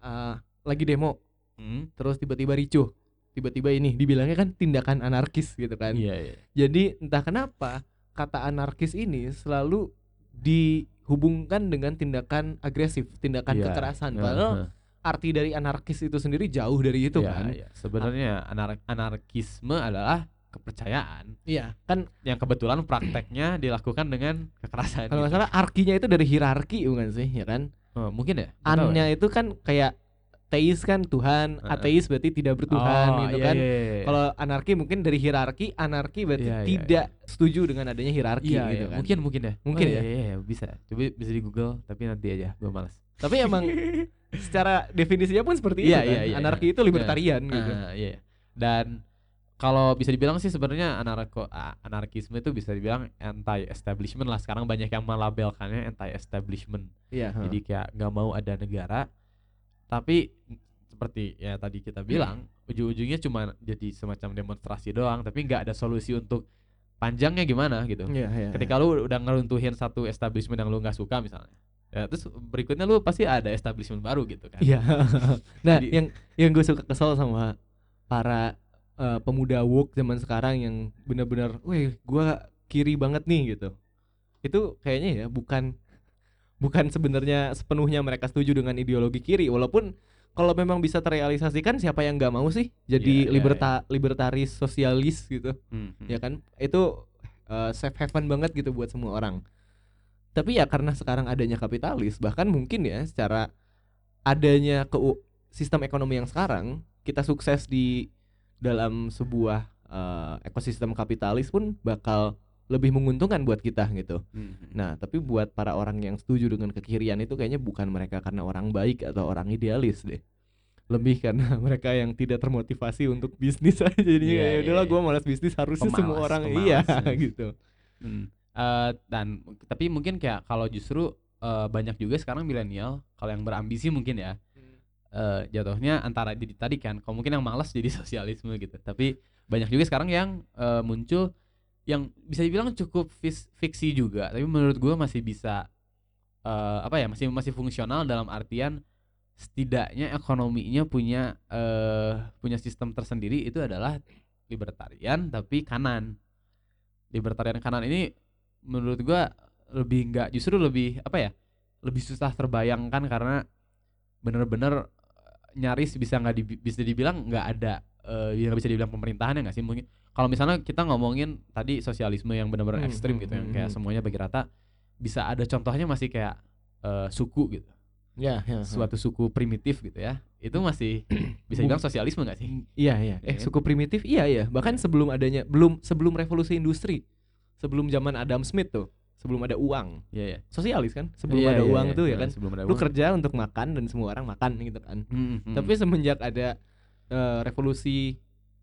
uh, lagi demo Hmm. terus tiba-tiba ricuh. Tiba-tiba ini dibilangnya kan tindakan anarkis gitu kan. Iya, iya. Jadi entah kenapa kata anarkis ini selalu dihubungkan dengan tindakan agresif, tindakan Iya. kekerasan. Padahal nah. arti dari anarkis itu sendiri jauh dari itu Iya, kan. iya. Sebenarnya anar- anarkisme adalah kepercayaan Iya, kan yang kebetulan prakteknya dilakukan dengan kekerasan. kalau gitu. salah arkinya itu dari hierarki bukan sih, ya kan? Oh, mungkin ya. Tahu ya. Annya itu kan kayak teis kan Tuhan, ateis berarti tidak bertuhan Oh, gitu iya, kan. iya, iya. Kalau anarki mungkin dari hierarki, anarki berarti Iya, iya, tidak setuju dengan adanya hierarki iya, gitu iya. kan. mungkin mungkin ya. Mungkin Oh, ya? Iya, iya, iya, bisa. Coba bisa di Google tapi nanti aja, gue malas. Tapi emang secara definisinya pun seperti Iya, itu iya, kan. iya, anarki iya. itu libertarian gitu. Ah, iya. Dan kalau bisa dibilang sih sebenarnya anarko anarkisme itu bisa dibilang anti establishment lah. Sekarang banyak yang melabelkannya anti establishment. Iya, heeh. Jadi kayak nggak mau ada negara tapi seperti ya tadi kita bilang ujung-ujungnya cuma jadi semacam demonstrasi doang tapi nggak ada solusi untuk panjangnya gimana gitu. Iya, iya. Ketika lu udah ngeruntuhin satu establishment yang lu nggak suka misalnya. Ya, terus berikutnya lu pasti ada establishment baru gitu kan. Iya. nah, Jadi- yang yang gue suka kesel sama para eh, pemuda woke zaman sekarang yang benar-benar, weh, gua kiri banget nih gitu. Itu kayaknya ya bukan bukan sebenarnya sepenuhnya mereka setuju dengan ideologi kiri, walaupun kalau memang bisa terrealisasikan siapa yang nggak mau sih jadi Iya, iya, liberta libertaris sosialis gitu. Hmm, hmm. ya kan itu uh, safe haven banget gitu buat semua orang tapi ya karena sekarang adanya kapitalis bahkan mungkin ya secara adanya ke sistem ekonomi yang sekarang kita sukses di dalam sebuah uh, ekosistem kapitalis pun bakal lebih menguntungkan buat kita gitu. Hmm. Nah, tapi buat para orang yang setuju dengan kekirian itu kayaknya bukan mereka karena orang baik atau orang idealis deh. Lebih karena mereka yang tidak termotivasi untuk bisnis aja. Jadi Iya, ya iya, udahlah iya. gua malas bisnis harusnya semua Pemalas, orang pemalas, iya ya. gitu. Hmm. Eh, dan tapi mungkin kayak kalau justru eh, banyak juga sekarang milenial kalau yang berambisi mungkin ya eh, jatuhnya antara jadi tadi kan kalau mungkin yang malas jadi sosialisme gitu tapi banyak juga sekarang yang eh, muncul yang bisa dibilang cukup fiksi juga tapi menurut gua masih bisa eh, apa ya masih masih fungsional dalam artian setidaknya ekonominya punya eh punya sistem tersendiri itu adalah libertarian tapi kanan. Libertarian kanan ini menurut gua lebih enggak justru lebih apa ya lebih susah terbayangkan karena bener-bener nyaris bisa nggak di, bisa dibilang nggak ada eh yang bisa dibilang pemerintahan ya nggak sih mungkin kalau misalnya kita ngomongin tadi sosialisme yang benar-benar Hmm, ekstrim hmm, gitu yang hmm, kayak hmm. semuanya bagi rata bisa ada contohnya masih kayak eh, suku gitu Ya, ya. suatu suku primitif gitu ya itu masih bisa dibilang sosialisme nggak sih Iya, iya. Eh, Iya kan? suku primitif iya iya. Bahkan sebelum adanya belum sebelum revolusi industri. Sebelum zaman Adam Smith tuh, sebelum ada uang. Iya ya Sosialis kan? Sebelum Iya, ada iya, uang iya. tuh ya kan. sebelum ada Lu uang. kerja untuk makan dan semua orang makan gitu kan. Hmm, hmm. Tapi semenjak ada eh, revolusi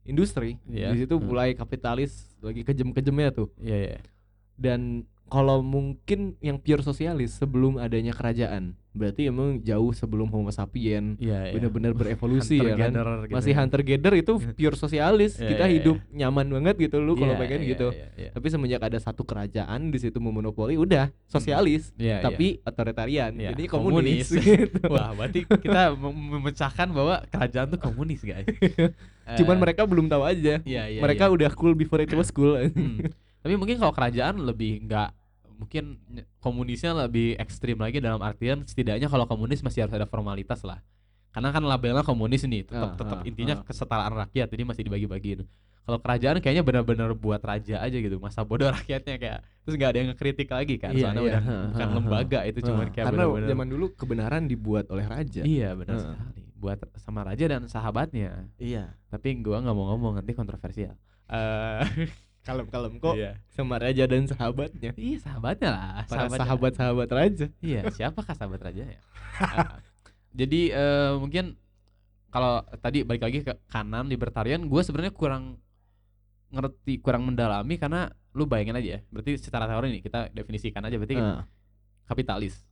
industri, Iya. di situ Hmm. mulai kapitalis lagi kejem-kejemnya tuh. iya iya Dan kalau mungkin yang pure sosialis sebelum adanya kerajaan, berarti emang jauh sebelum Homo sapien iya iya. benar-benar berevolusi ya kan. Gitu Masih ya. hunter gatherer itu pure sosialis. Iya, Kita iya, hidup nyaman banget gitu lu kalau Iya, pengen iya, gitu. iya, iya. Tapi semenjak ada satu kerajaan di situ memonopoli udah sosialis, Iya, tapi otoritarian. Iya, Jadi komunis. komunis. gitu. Wah, berarti kita mem- memecahkan bahwa kerajaan tuh komunis, guys. Cuman Eh, mereka belum tahu aja. iya, iya, mereka iya. udah cool before it was cool. Hmm. Tapi mungkin kalau kerajaan lebih nggak mungkin ny- komunisnya lebih ekstrim lagi dalam artian setidaknya kalau komunis masih harus ada formalitas lah. Karena kan labelnya komunis nih, tetap Ah, tetap ah, intinya ah. kesetaraan rakyat, jadi masih dibagi-bagiin. Kalau kerajaan kayaknya benar-benar buat raja aja gitu, masa bodoh rakyatnya kayak terus nggak ada yang ngekritik lagi kan, Iya, soalnya iya. udah Ha, bukan lembaga itu cuman Ah, kayak karena benar-benar zaman dulu kebenaran dibuat oleh raja. Iya benar sekali. Buat sama raja dan sahabatnya. Iya. Tapi gua nggak mau ngomong nanti kontroversial. Eh, Kalem-kalem kok iya. sama raja dan sahabatnya. Iya sahabatnya lah. Para sahabat-sahabat raja. Iya siapakah sahabat raja ya? Eh, Jadi eh, mungkin kalau tadi balik lagi ke kanan libertarian, gue sebenarnya kurang ngerti, kurang mendalami karena lu bayangin aja ya. Berarti secara teori nih kita definisikan aja berarti Ah. kapitalis.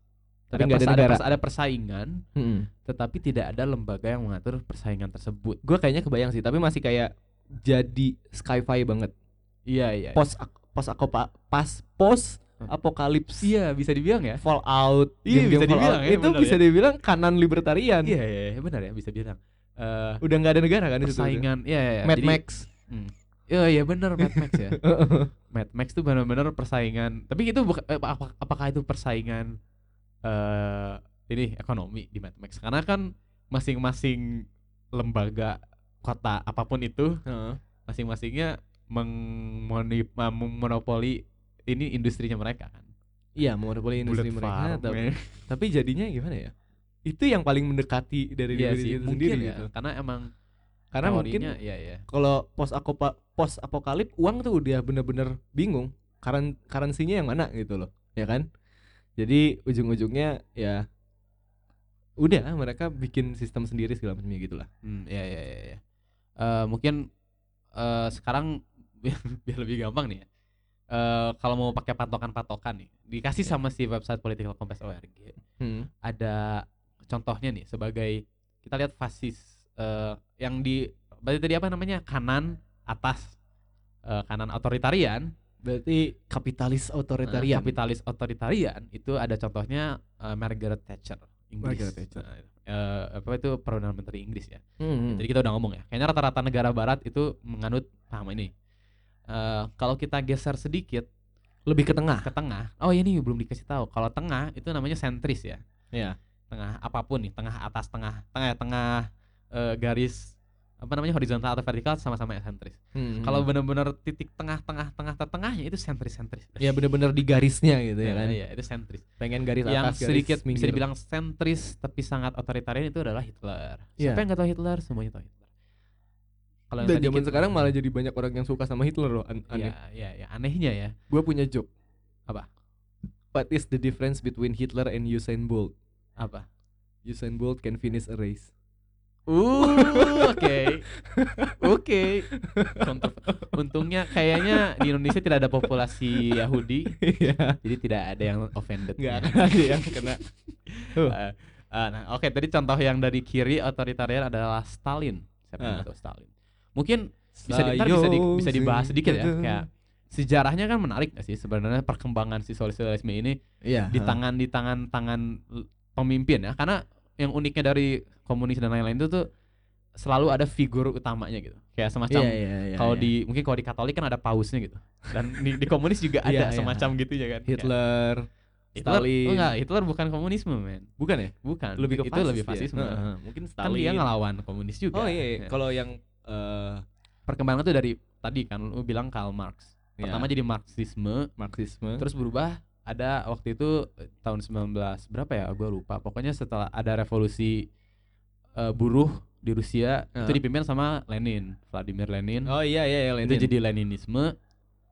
Tapi ada pers- negara. pers- ada persaingan, Mm-mm. tetapi tidak ada lembaga yang mengatur persaingan tersebut. Gue kayaknya kebayang sih, tapi masih kayak jadi sci-fi banget. Iya iya. Pos pos aku pas pos apokalips. Iya bisa dibilang ya. Fallout, Iya, game-game bisa dibilang ya, itu bisa ya. dibilang kanan libertarian. Iya iya iya, benar ya bisa dibilang. Eh Udah nggak ada negara kan di situ. persaingan, iya iya. iya. Mad Jadi- Max. Hmm. Iya iya benar Mad Max ya. Mad Max tuh benar-benar persaingan. Tapi itu buka- eh, apa- apakah itu persaingan eh ini ekonomi di Mad Max? Karena kan masing-masing lembaga kota apa pun itu Heeh. masing-masingnya memonopoli ini industrinya mereka kan. Iya, monopoli industri Bullet mereka. farm, tapi, ya. tapi jadinya gimana ya? Itu yang paling mendekati dari Iya diri sih, itu sendiri ya. gitu. Karena emang Karena mungkin iya iya. kalau pos akopa pos apokalip uang tuh udah bener-bener bingung karen karansinya yang mana gitu loh ya kan jadi ujung-ujungnya ya udah mereka bikin sistem sendiri segala macamnya gitu lah Hmm, iya iya iya. iya. Eh, mungkin eh, sekarang biar, biar lebih gampang nih ya. Eh, kalau mau pakai patokan-patokan nih, dikasih Ya. sama si website Political Compass ORG. hmm. Ada contohnya nih sebagai kita lihat fasis eh, yang di berarti tadi apa namanya? kanan atas eh, kanan otoritarian, berarti kapitalis otoritarian kapitalis otoritarian itu ada contohnya eh, Margaret Thatcher Inggris. Margaret Thatcher. Eh, apa itu perdana menteri Inggris ya. Hmm, Jadi kita udah ngomong ya. Kayaknya rata-rata negara barat itu menganut paham ini. Eh kalau kita geser sedikit lebih ke tengah ke tengah, oh ini belum dikasih tahu. Kalau tengah itu namanya sentris ya. ya Tengah apa pun nih, tengah atas, tengah, tengah, tengah eh, garis apa namanya horizontal atau vertikal sama-sama ya sentris. Hmm, Kalau benar-benar titik tengah-tengah tengah tengahnya itu sentris-sentris. ya bener-bener di garisnya gitu ya ya kan Iya, itu sentris. pengen garis yang atas garis sedikit bisa minggir. dibilang sentris tapi sangat otoritarian itu adalah Hitler. Iya. Siapa yang nggak tahu Hitler? Semuanya tahu Hitler. Kalau yang dan zaman kita- sekarang malah jadi banyak orang yang suka sama Hitler loh an- aneh Iya, iya, ya, anehnya ya. gue punya joke Apa? what is the difference between Hitler and Usain Bolt Apa? Usain Bolt can finish a race Uh, oke. Oke. Kontro- Untungnya kayaknya di Indonesia tidak ada populasi Yahudi, Iya, jadi tidak ada yang offended. akan ada yang kena. Eh, eh, nah, oke, tadi contoh yang dari kiri otoritarian adalah Stalin. Siapa yang Ah. Stalin? Mungkin bisa di, ntar bisa, di- bisa dibahas sedikit ya, kayak sejarahnya kan menarik gak sih sebenarnya perkembangan si sosialisme ini Iya. di tangan di tangan tangan pemimpin ya karena yang uniknya dari komunis dan lain-lain itu tuh selalu ada figur utamanya gitu kayak semacam Iya, iya, iya, kalau iya. di mungkin kalau di Katolik kan ada pausnya gitu dan di, di komunis juga ada Iya, iya. semacam gitu ya kan Hitler, Hitler Stalin. oh enggak Hitler bukan komunisme men bukan ya? bukan Lebih ke itu fasis lebih fasisme Heeh, Mungkin kan Stalin. dia ngelawan komunis juga Oh iya, iya. Ya. kalau yang eh perkembangan tuh dari tadi kan lu bilang Karl Marx. Ya, pertama jadi Marxisme. Marxisme. terus berubah ada waktu itu tahun 19 berapa ya? Gua lupa. Pokoknya setelah ada revolusi eh, buruh di Rusia itu Heeh. dipimpin sama Lenin Vladimir Lenin. Oh iya iya, iya itu Lenin. jadi Leninisme.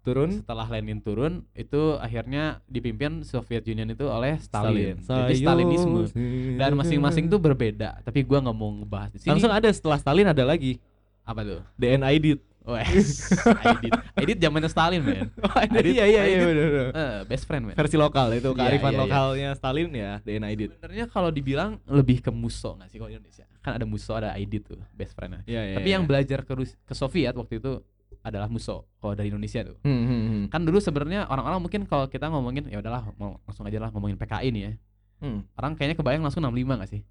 Turun. Setelah Lenin turun itu akhirnya dipimpin Soviet Union itu oleh Stalin, jadi Sayo Stalinisme dan masing-masing tuh berbeda tapi gua nggak mau ngebahas di sini. Langsung ada setelah Stalin ada lagi apa tuh DNID. oh Edit Edit zamannya Stalin men Oh, Adit- iya iya iya bener, bener. Eh, best friend men Versi lokal itu Iya, kearifan iya, iya. lokalnya Stalin ya DNID. Sebenarnya kalau dibilang lebih ke muso nggak sih kalau Indonesia? Kan ada muso, ada ID tuh, best friend Iya iya. Tapi iya. yang belajar ke Rus- ke Soviet waktu itu adalah muso kalau dari Indonesia tuh. Hmm, hmm, hmm. Kan dulu sebenarnya orang-orang mungkin kalau kita ngomongin ya udahlah mau langsung aja lah ngomongin PKI nih ya. Hmm. Orang kayaknya kebayang langsung 65 gak sih?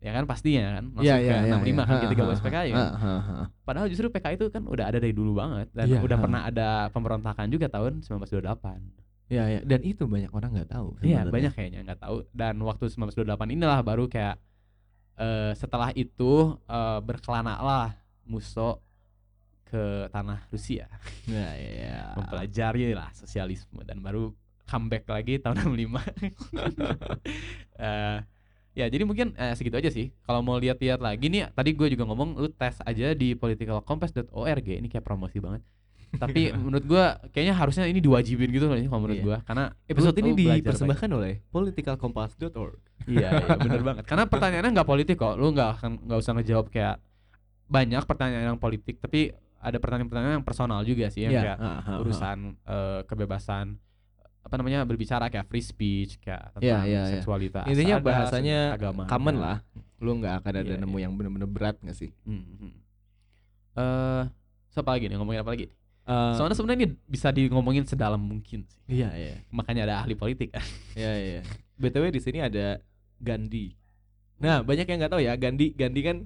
Ya kan pastinya kan langsung Iya ke iya iya. 65 iya. kan ketika ha, bahas PKI kan. ha, ha, ha. Padahal justru PKI itu kan udah ada dari dulu banget dan Iya, udah ha. pernah ada pemberontakan juga tahun 1928. Iya iya. Dan itu banyak orang nggak tahu. Iya banyak kayaknya nggak tahu dan waktu 1928 inilah baru kayak eh setelah itu eh berkelana lah Musso ke tanah Rusia Iya iya. mempelajari lah sosialisme dan baru comeback lagi tahun 65 Eh, ya jadi mungkin eh, segitu aja sih kalau mau lihat-lihat lagi nih tadi gue juga ngomong lu tes aja di politicalcompass.org ini kayak promosi banget Tapi menurut gua kayaknya harusnya ini diwajibin gitu loh kalau menurut Iya. gua karena Episode ini dipersembahkan oleh politicalcompass.org. banyak. Iya, iya bener banget. Karena pertanyaannya nggak politik kok. Lu nggak akan nggak usah ngejawab kayak banyak pertanyaan yang politik, tapi ada pertanyaan-pertanyaan yang personal juga sih yang Iya, kayak ah, ah. urusan eh, kebebasan apa namanya berbicara kayak free speech kayak tentang Iya, iya, iya. seksualitas. Intinya ada, bahasanya agama. common lah. Lu nggak akan ada Iya, nemu iya. yang bener-bener berat nggak sih? Hmm, hmm. Eh, so apa lagi nih ngomongin apa lagi? Eh, Soalnya sebenarnya ini bisa di ngomongin sedalam mungkin sih. iya iya Makanya ada ahli politik kan. iya iya. btw di sini ada Gandhi. Nah banyak yang nggak tahu ya Gandhi Gandhi kan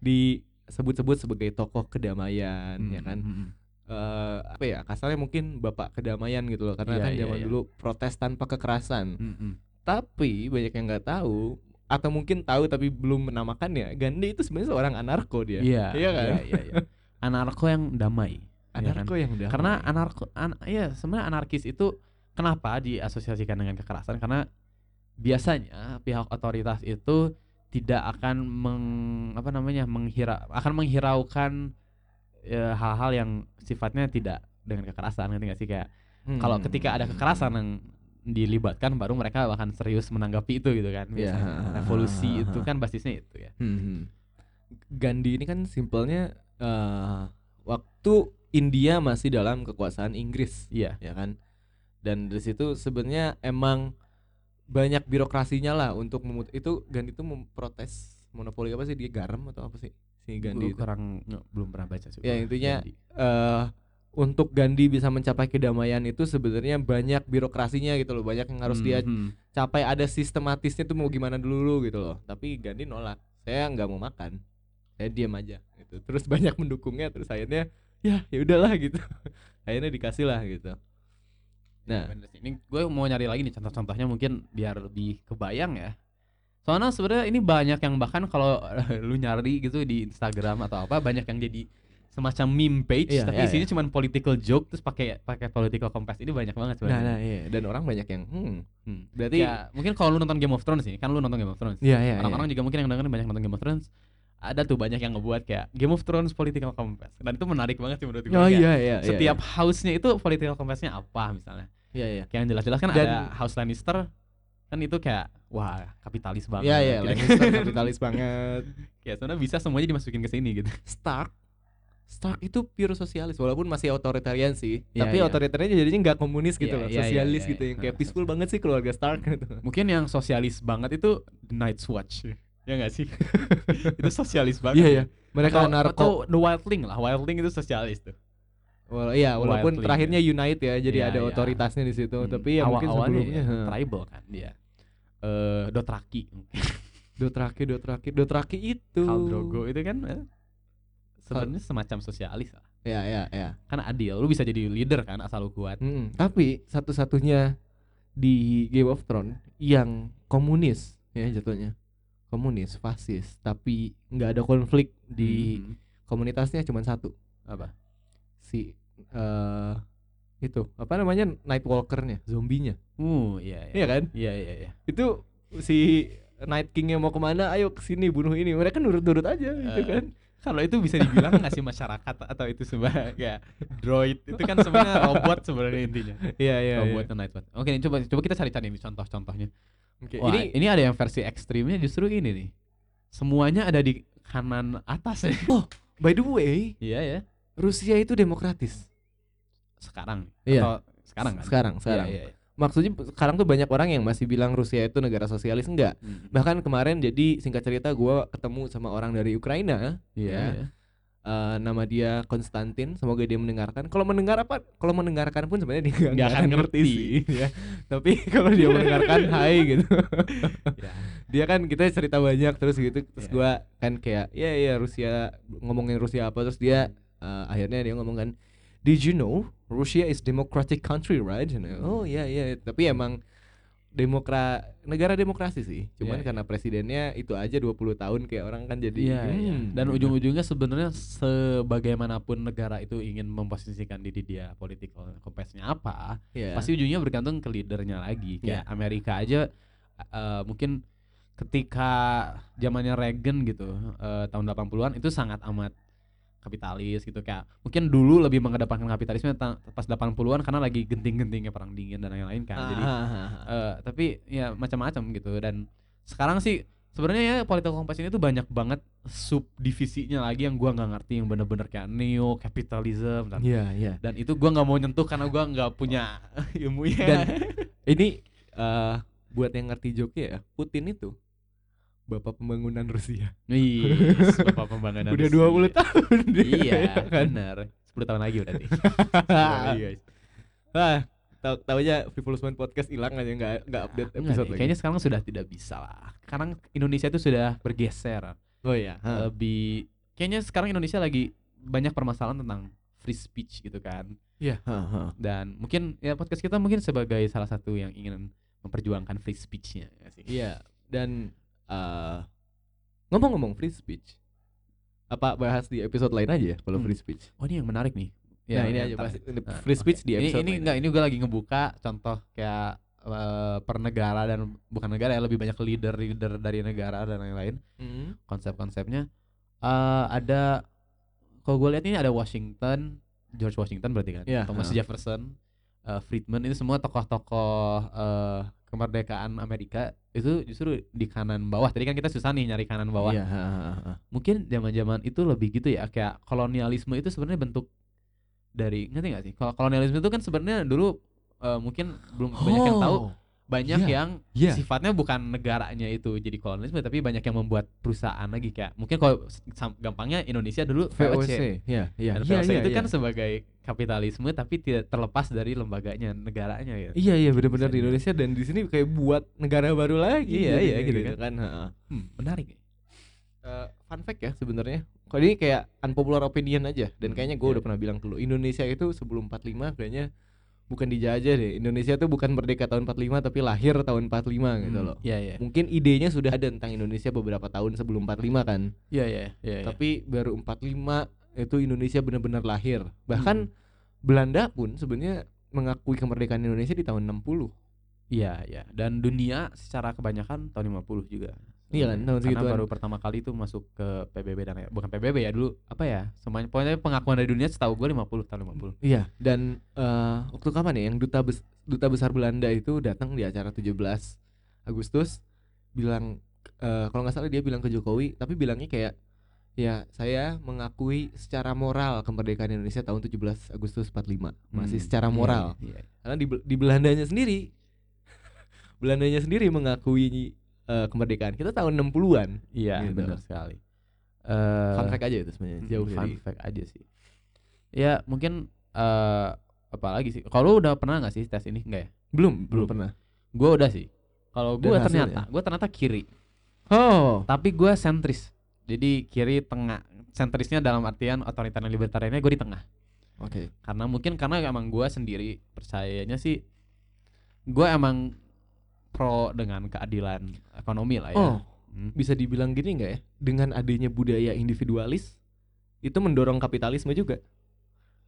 disebut-sebut sebagai tokoh kedamaian ya kan. Hmm, Eh, apa ya kasarnya mungkin bapak kedamaian gitu loh karena Iya, kan iya, zaman iya. dulu protes tanpa kekerasan. Hmm, hmm. Tapi banyak yang nggak tahu atau mungkin tahu tapi belum menamakannya. Gandhi itu sebenarnya seorang anarko dia. Iya, Iya kan? Iya, iya, iya. Anarko yang damai. ya kan? Anarko yang damai. Karena anarko an iya sebenarnya anarkis itu kenapa diasosiasikan dengan kekerasan? Karena biasanya pihak otoritas itu tidak akan meng apa namanya menghira akan menghiraukan ya, hal-hal yang sifatnya tidak dengan kekerasan ngerti nggak sih kayak Hmm. kalau ketika ada kekerasan yang dilibatkan baru mereka akan serius menanggapi itu gitu kan biasanya. ha, revolusi ha, ha, itu kan basisnya itu ya Hmm, hmm. Gandhi ini kan simpelnya eh, waktu India masih dalam kekuasaan Inggris, iya ya kan? Dan dari situ sebenarnya emang banyak birokrasinya lah untuk memut itu Gandhi itu memprotes monopoli apa sih dia garam atau apa sih si Gandhi itu? kurang nge- belum pernah baca sih Ya, intinya Gandhi. eh untuk Gandhi bisa mencapai kedamaian itu sebenarnya banyak birokrasinya gitu loh, banyak yang harus dia Hmm, hmm. capai ada sistematisnya tuh mau gimana dulu gitu loh tapi Gandhi nolak saya nggak mau makan saya diam aja gitu terus banyak mendukungnya terus akhirnya ya ya udahlah gitu akhirnya dikasih lah gitu nah. Ini gue mau nyari lagi nih contoh-contohnya mungkin biar lebih kebayang ya. Soalnya sebenarnya ini banyak yang bahkan kalau lu nyari gitu di Instagram atau apa banyak yang jadi semacam meme page Iya, tapi iya, isinya cuma political joke terus pakai pakai political compass ini banyak banget nah, sebenarnya. nah iya dan orang banyak yang hmm Hmm. berarti Ya, mungkin kalau lu nonton Game of Thrones ini kan lu nonton Game of Thrones. iya iya Orang-orang juga mungkin yang dengerin banyak nonton Game of Thrones. Ada tuh banyak yang ngebuat kayak Game of Thrones political compass. Dan itu menarik banget sih menurut gue. oh iya iya iya, Setiap house-nya itu political compassnya apa misalnya. iya iya Kayak yang jelas-jelas kan Dan- ada House Lannister kan itu kayak wah kapitalis banget. iya iya gitu. Lannister kapitalis banget Kayak sebenarnya bisa semuanya dimasukin ke sini gitu. Stark Stark itu pure sosialis walaupun masih otoritarian sih Iya, tapi iya. otoritariannya jadinya nggak komunis gitu Iya, loh iya, iya, sosialis iya, gitu iya. yang kayak peaceful banget sih keluarga Stark gitu Mungkin yang sosialis banget itu The Night's Watch. ya nggak sih? itu sosialis banget. iya iya mereka atau, narko atau The Wildling lah. Wildling itu sosialis tuh. Wala- iya, walaupun Wildling, terakhirnya unite ya, jadi Iya, ada iya. otoritasnya di situ. Hmm, Tapi ya mungkin awal-awalnya sebelumnya ya, tribal kan dia. Eh Dothraki. Dothraki, Dothraki, Dothraki itu. Khal Drogo itu kan eh, sebenarnya semacam sosialis lah. Ya, ya, ya. Kan adil, lu bisa jadi leader kan asal lu kuat. Mm-mm. Tapi satu-satunya di Game of Thrones yang komunis ya jatuhnya. Komunis, fasis, tapi nggak ada konflik di Mhm. komunitasnya cuma satu. apa? Si eh itu apa namanya Nightwalkernya, zombinya. Uh, iya iya. Iya kan? Iya iya iya. Itu si Night Kingnya mau ke mana? Ayo ke sini bunuh ini. Mereka nurut-nurut aja gitu Eh, kan. Kalau itu bisa dibilang nggak sih masyarakat atau itu kayak droid itu kan sebenarnya robot sebenarnya intinya. Iya iya. robot dan Nightbot. Oke, coba coba kita cari-cari nih contoh-contohnya. Oke, Wah, ini ini ada yang versi ekstrimnya justru ini nih. Semuanya ada di kanan atas ya. by the way, Iya ya. Rusia itu demokratis. Sekarang. Iya. Atau sekarang kan? Sekarang, Iya, sekarang. Iya, iya. Maksudnya sekarang tuh banyak orang yang masih bilang Rusia itu negara sosialis enggak. Hmm. Bahkan kemarin jadi singkat cerita gua ketemu sama orang dari Ukraina, Iya. ya. iya. eh, nama dia Konstantin, semoga dia mendengarkan. Kalau mendengar apa? Kalau mendengarkan pun sebenarnya dia nggak- akan ngerti. sih, ya. Tapi kalau dia mendengarkan, hai gitu. Iya. dia kan kita cerita banyak terus gitu terus Iya. gua kan kayak ya ya Rusia ngomongin Rusia apa terus dia eh, akhirnya dia ngomong kan did you know Russia is democratic country right oh iya iya tapi emang demokra negara demokrasi sih cuman Iya, karena presidennya itu aja 20 tahun kayak orang kan jadi Iya, iya. hmm, Dan gitu. ujung-ujungnya sebenarnya sebagaimanapun negara itu ingin memposisikan diri dia political compassnya apa, Iya. pasti ujungnya bergantung ke leadernya lagi. Kayak Amerika aja eh, mungkin ketika zamannya Reagan gitu eh, tahun 80-an itu sangat amat kapitalis gitu kayak mungkin dulu lebih mengedepankan kapitalisme ta- pas 80-an karena lagi genting-gentingnya perang dingin dan lain-lain kan. Jadi eh, tapi ya macam-macam gitu dan sekarang sih sebenarnya ya political compass ini tuh banyak banget subdivisinya lagi yang gua nggak ngerti yang bener-bener kayak neo capitalism dan Iya, iya. dan itu gua nggak mau nyentuh karena gua nggak punya ilmunya Dan ini eh buat yang ngerti joke ya, Putin itu bapak pembangunan Rusia. Yes, bapak pembangunan Udah Rusia. 20 tahun dia, iya ya kan. benar 10 tahun lagi berarti 10 tahun lagi, guys. ah, tahu tahu aja Frivolous Mind podcast hilang aja nggak nggak update Enggak episode deh, lagi. kayaknya sekarang sudah tidak bisa lah sekarang Indonesia itu sudah bergeser oh iya. ha. lebih kayaknya sekarang Indonesia lagi banyak permasalahan tentang free speech gitu kan Iya. ha, ha. dan mungkin ya podcast kita mungkin sebagai salah satu yang ingin memperjuangkan free speech-nya ya. Iya. Dan eh ngomong-ngomong free speech, apa bahas di episode lain aja ya kalau Hmm. free speech? Oh ini yang menarik nih. nah ini aja ini Nah, free speech di ini episode ini lain enggak ini gue lagi ngebuka contoh kayak eh, per negara dan bukan negara ya lebih banyak leader leader dari negara dan lain-lain Hmm. konsep-konsepnya eh ada kalau gue lihat ini ada Washington George Washington berarti kan Iya, Thomas ha. Jefferson eh, Friedman itu semua tokoh-tokoh eh, kemerdekaan Amerika itu justru di kanan bawah tadi kan kita susah nih nyari kanan bawah Iya, ha, ha, ha. mungkin zaman-zaman itu lebih gitu ya kayak kolonialisme itu sebenarnya bentuk dari ngerti nggak sih kalau kolonialisme itu kan sebenarnya dulu eh, mungkin belum banyak yang tahu Oh, banyak iya, yang Iya. sifatnya bukan negaranya itu jadi kolonialisme tapi banyak yang membuat perusahaan lagi kayak mungkin kalau gampangnya Indonesia dulu VOC, VOC. Iya, iya. Dan Iya, VOC iya, itu iya. kan sebagai kapitalisme tapi tidak terlepas dari lembaganya negaranya ya Iya iya benar-benar di. Indonesia dan di sini kayak buat negara baru lagi. Iya, jadinya iya, gitu kan. ha. hmm, menarik. Eh, fun fact ya sebenarnya. Kalau ini kayak unpopular opinion aja dan Hmm, kayaknya gue iya. udah pernah bilang dulu Indonesia itu sebelum 45 kayaknya bukan dijajah deh. Indonesia tuh bukan merdeka tahun 45 tapi lahir tahun 45 gitu Hmm, loh. iya iya Mungkin idenya sudah ada tentang Indonesia beberapa tahun sebelum 45 kan. iya iya iya iya. Tapi baru 45 itu Indonesia benar-benar lahir. Bahkan Hmm. Belanda pun sebenarnya mengakui kemerdekaan Indonesia di tahun 60. Iya, iya. Dan dunia secara kebanyakan tahun 50 juga. Iya kan, tahun Karena segituan. baru pertama kali itu masuk ke PBB dan ya, bukan PBB ya dulu apa ya? Semuanya pokoknya pengakuan dari dunia setahu gue 50 tahun 50. Iya, dan eh, waktu kapan ya yang duta bes- duta besar Belanda itu datang di acara 17 Agustus bilang eh, kalau nggak salah dia bilang ke Jokowi, tapi bilangnya kayak ya saya mengakui secara moral kemerdekaan Indonesia tahun 17 Agustus 45. Masih Hmm, secara iya, moral. Iya. Karena di di Belandanya sendiri Belandanya sendiri mengakui eh, kemerdekaan kita tahun 60-an. Iya, Gitu. benar sekali. Eh Fun fact aja itu sebenarnya. Jauh fun dari fact aja sih. Ya, mungkin eh apa lagi sih? Kalau udah pernah nggak sih tes ini enggak ya? belum belum Belum. pernah. Gue udah sih. Kalau gue ternyata, gue ternyata kiri. Oh, Tapi gue sentris. Jadi kiri tengah. Sentrisnya dalam artian otoriter dan libertariannya gue di tengah. oke. karena mungkin karena emang gue sendiri percayanya sih gue emang pro dengan keadilan ekonomi lah ya Oh, Hmm. bisa dibilang gini nggak ya dengan adanya budaya individualis itu mendorong kapitalisme juga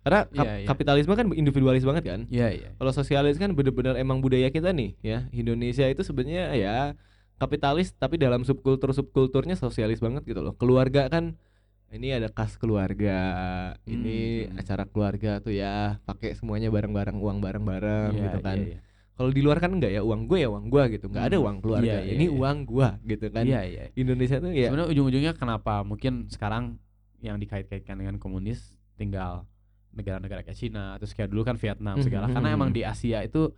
karena kap- Iya, iya. kapitalisme kan individualis banget kan iya iya kalau sosialis kan bener-bener emang budaya kita nih ya Indonesia itu sebenarnya ya kapitalis tapi dalam subkultur subkulturnya sosialis banget gitu loh keluarga kan ini ada kas keluarga ini Hmm, hmm. acara keluarga tuh ya pakai semuanya bareng-bareng uang bareng-bareng Iya, gitu kan iya, iya. kalau di luar kan enggak ya uang gue ya uang gue gitu nggak ada Hmm, uang keluarga iya, iya, ini iya. uang gue gitu kan iya iya Indonesia tuh ya sebenarnya ujung-ujungnya kenapa mungkin sekarang yang dikait-kaitkan dengan komunis tinggal negara-negara kayak Cina terus kayak dulu kan Vietnam segala karena mhm, emang mhm. di Asia itu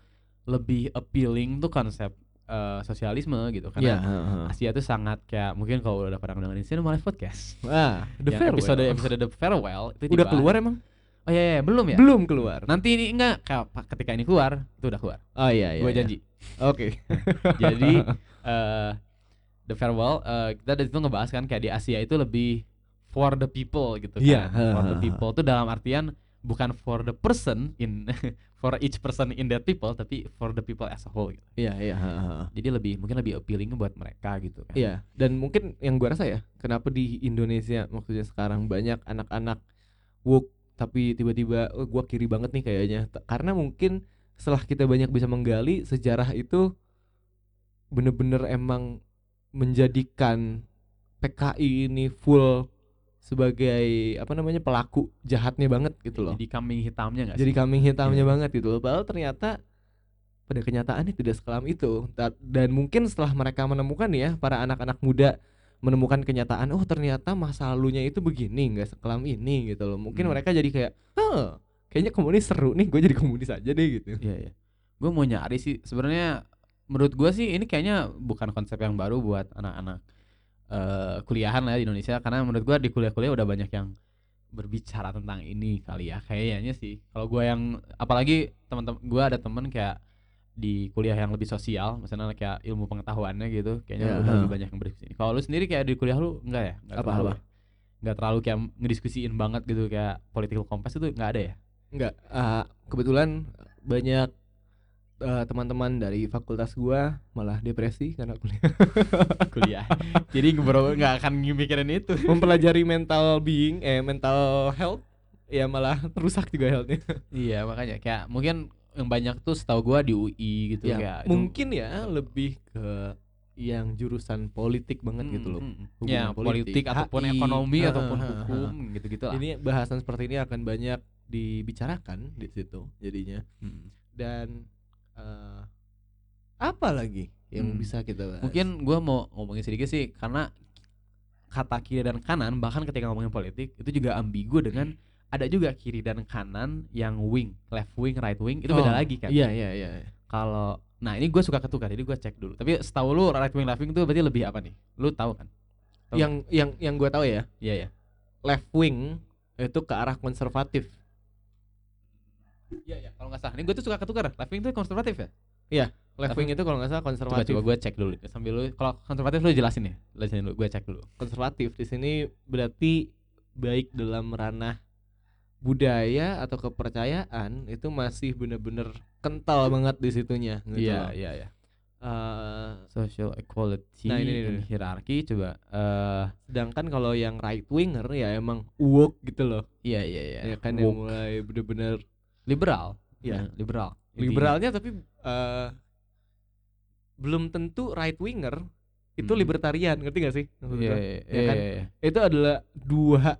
lebih appealing tuh konsep eh, sosialisme gitu Iya, karena heeh. Asia tuh sangat kayak mungkin kalau udah pernah dengerin Cinema Live Podcast Wah, The Farewell. episode episode The Farewell itu udah dibahas. keluar emang? Oh iya, iya belum ya? Belum keluar. Nanti ini enggak ketika ini keluar itu udah keluar. Oh iya iya. Gue iya. janji. Oke. Jadi eh The Farewell eh, kita dari situ ngebahas kan kayak di Asia itu lebih for the people gitu kan. Iya, For the people tuh dalam artian bukan for the person in for each person in that people tapi for the people as a whole gitu. Iya iya. heeh. Jadi lebih mungkin lebih appealing buat mereka gitu kan. Iya. Dan mungkin yang gua rasa ya, kenapa di Indonesia maksudnya sekarang banyak anak-anak woke tapi tiba-tiba oh, gua kiri banget nih kayaknya. Karena mungkin setelah kita banyak bisa menggali sejarah itu bener-bener emang menjadikan PKI ini full sebagai apa namanya pelaku jahatnya banget gitu loh Jadi kambing hitamnya jadi sih? kambing hitamnya Iya. banget gitu loh padahal ternyata pada kenyataannya tidak sekelam itu dan mungkin setelah mereka menemukan ya para anak-anak muda menemukan kenyataan oh ternyata masa lalunya itu begini nggak sekelam ini gitu loh mungkin Hmm. mereka jadi kayak Hah, kayaknya komunis seru nih gue jadi komunis aja deh gitu Iya iya. Gue mau nyari sih sebenarnya menurut gue sih ini kayaknya bukan konsep yang baru buat anak-anak eh kuliahan lah di Indonesia karena menurut gue di kuliah-kuliah udah banyak yang berbicara tentang ini kali ya kayaknya sih. Kalau gue yang apalagi teman-teman gue ada temen kayak di kuliah yang lebih sosial, misalnya kayak ilmu pengetahuannya gitu, kayaknya Ya, udah lebih banyak yang berdiskusi. Kalau lu sendiri kayak di kuliah lu enggak ya? Enggak Apa, terlalu apa? Enggak terlalu kayak ngediskusiin banget gitu kayak political compass itu enggak ada ya? Enggak, ah, kebetulan banyak eh, teman-teman dari fakultas gua malah depresi karena kuliah kuliah. Jadi bro nggak akan mikirin itu. mempelajari mental being eh mental health ya malah rusak juga healthnya Iya makanya kayak mungkin yang banyak tuh setahu gua di UI gitu ya kayak itu- mungkin ya lebih ke yang jurusan politik banget Hmm, gitu loh hmm, hmm. Hubungan Ya politik, politik, ataupun HI, ekonomi ha, ataupun hukum gitu-gitu lah. ini bahasan seperti ini akan banyak dibicarakan di situ jadinya Hmm. dan eh, apa lagi yang Hmm. bisa kita bahas Mungkin gua mau ngomongin sedikit sih karena kata kiri dan kanan bahkan ketika ngomongin politik itu juga ambigu dengan ada juga kiri dan kanan yang wing, left wing, right wing itu beda Oh, lagi kan. iya iya iya Kalau nah ini gue suka ketukar jadi gue cek dulu. Tapi setahu lu right wing, left wing itu berarti lebih apa nih? Lu tahu kan? Tahu yang yang yang gue tahu ya Iya ya. left wing itu ke arah konservatif Iya ya. Kalau nggak salah, ini gue tuh suka ketukar. Left wing itu konservatif ya? left Tapi- wing itu kalau nggak salah Coba konservatif coba gue cek dulu sambil lu kalau konservatif lu jelasin ya. Jelasin dulu, gue cek dulu. konservatif di sini berarti baik dalam ranah budaya atau kepercayaan itu masih bener-bener kental banget di situnya gitu loh. iya iya. Eh, Social equality Nah, ini, ini, ini. hierarchy coba eh sedangkan kalau yang right winger ya emang woke gitu loh iya iya iya. ya kan yang Woke. mulai bener-bener liberal. Nah, liberal. Intinya. liberalnya tapi eh, belum tentu right winger itu Hmm. libertarian ngerti gak sih gua? iya Ya iya, kan? iya, iya. itu adalah dua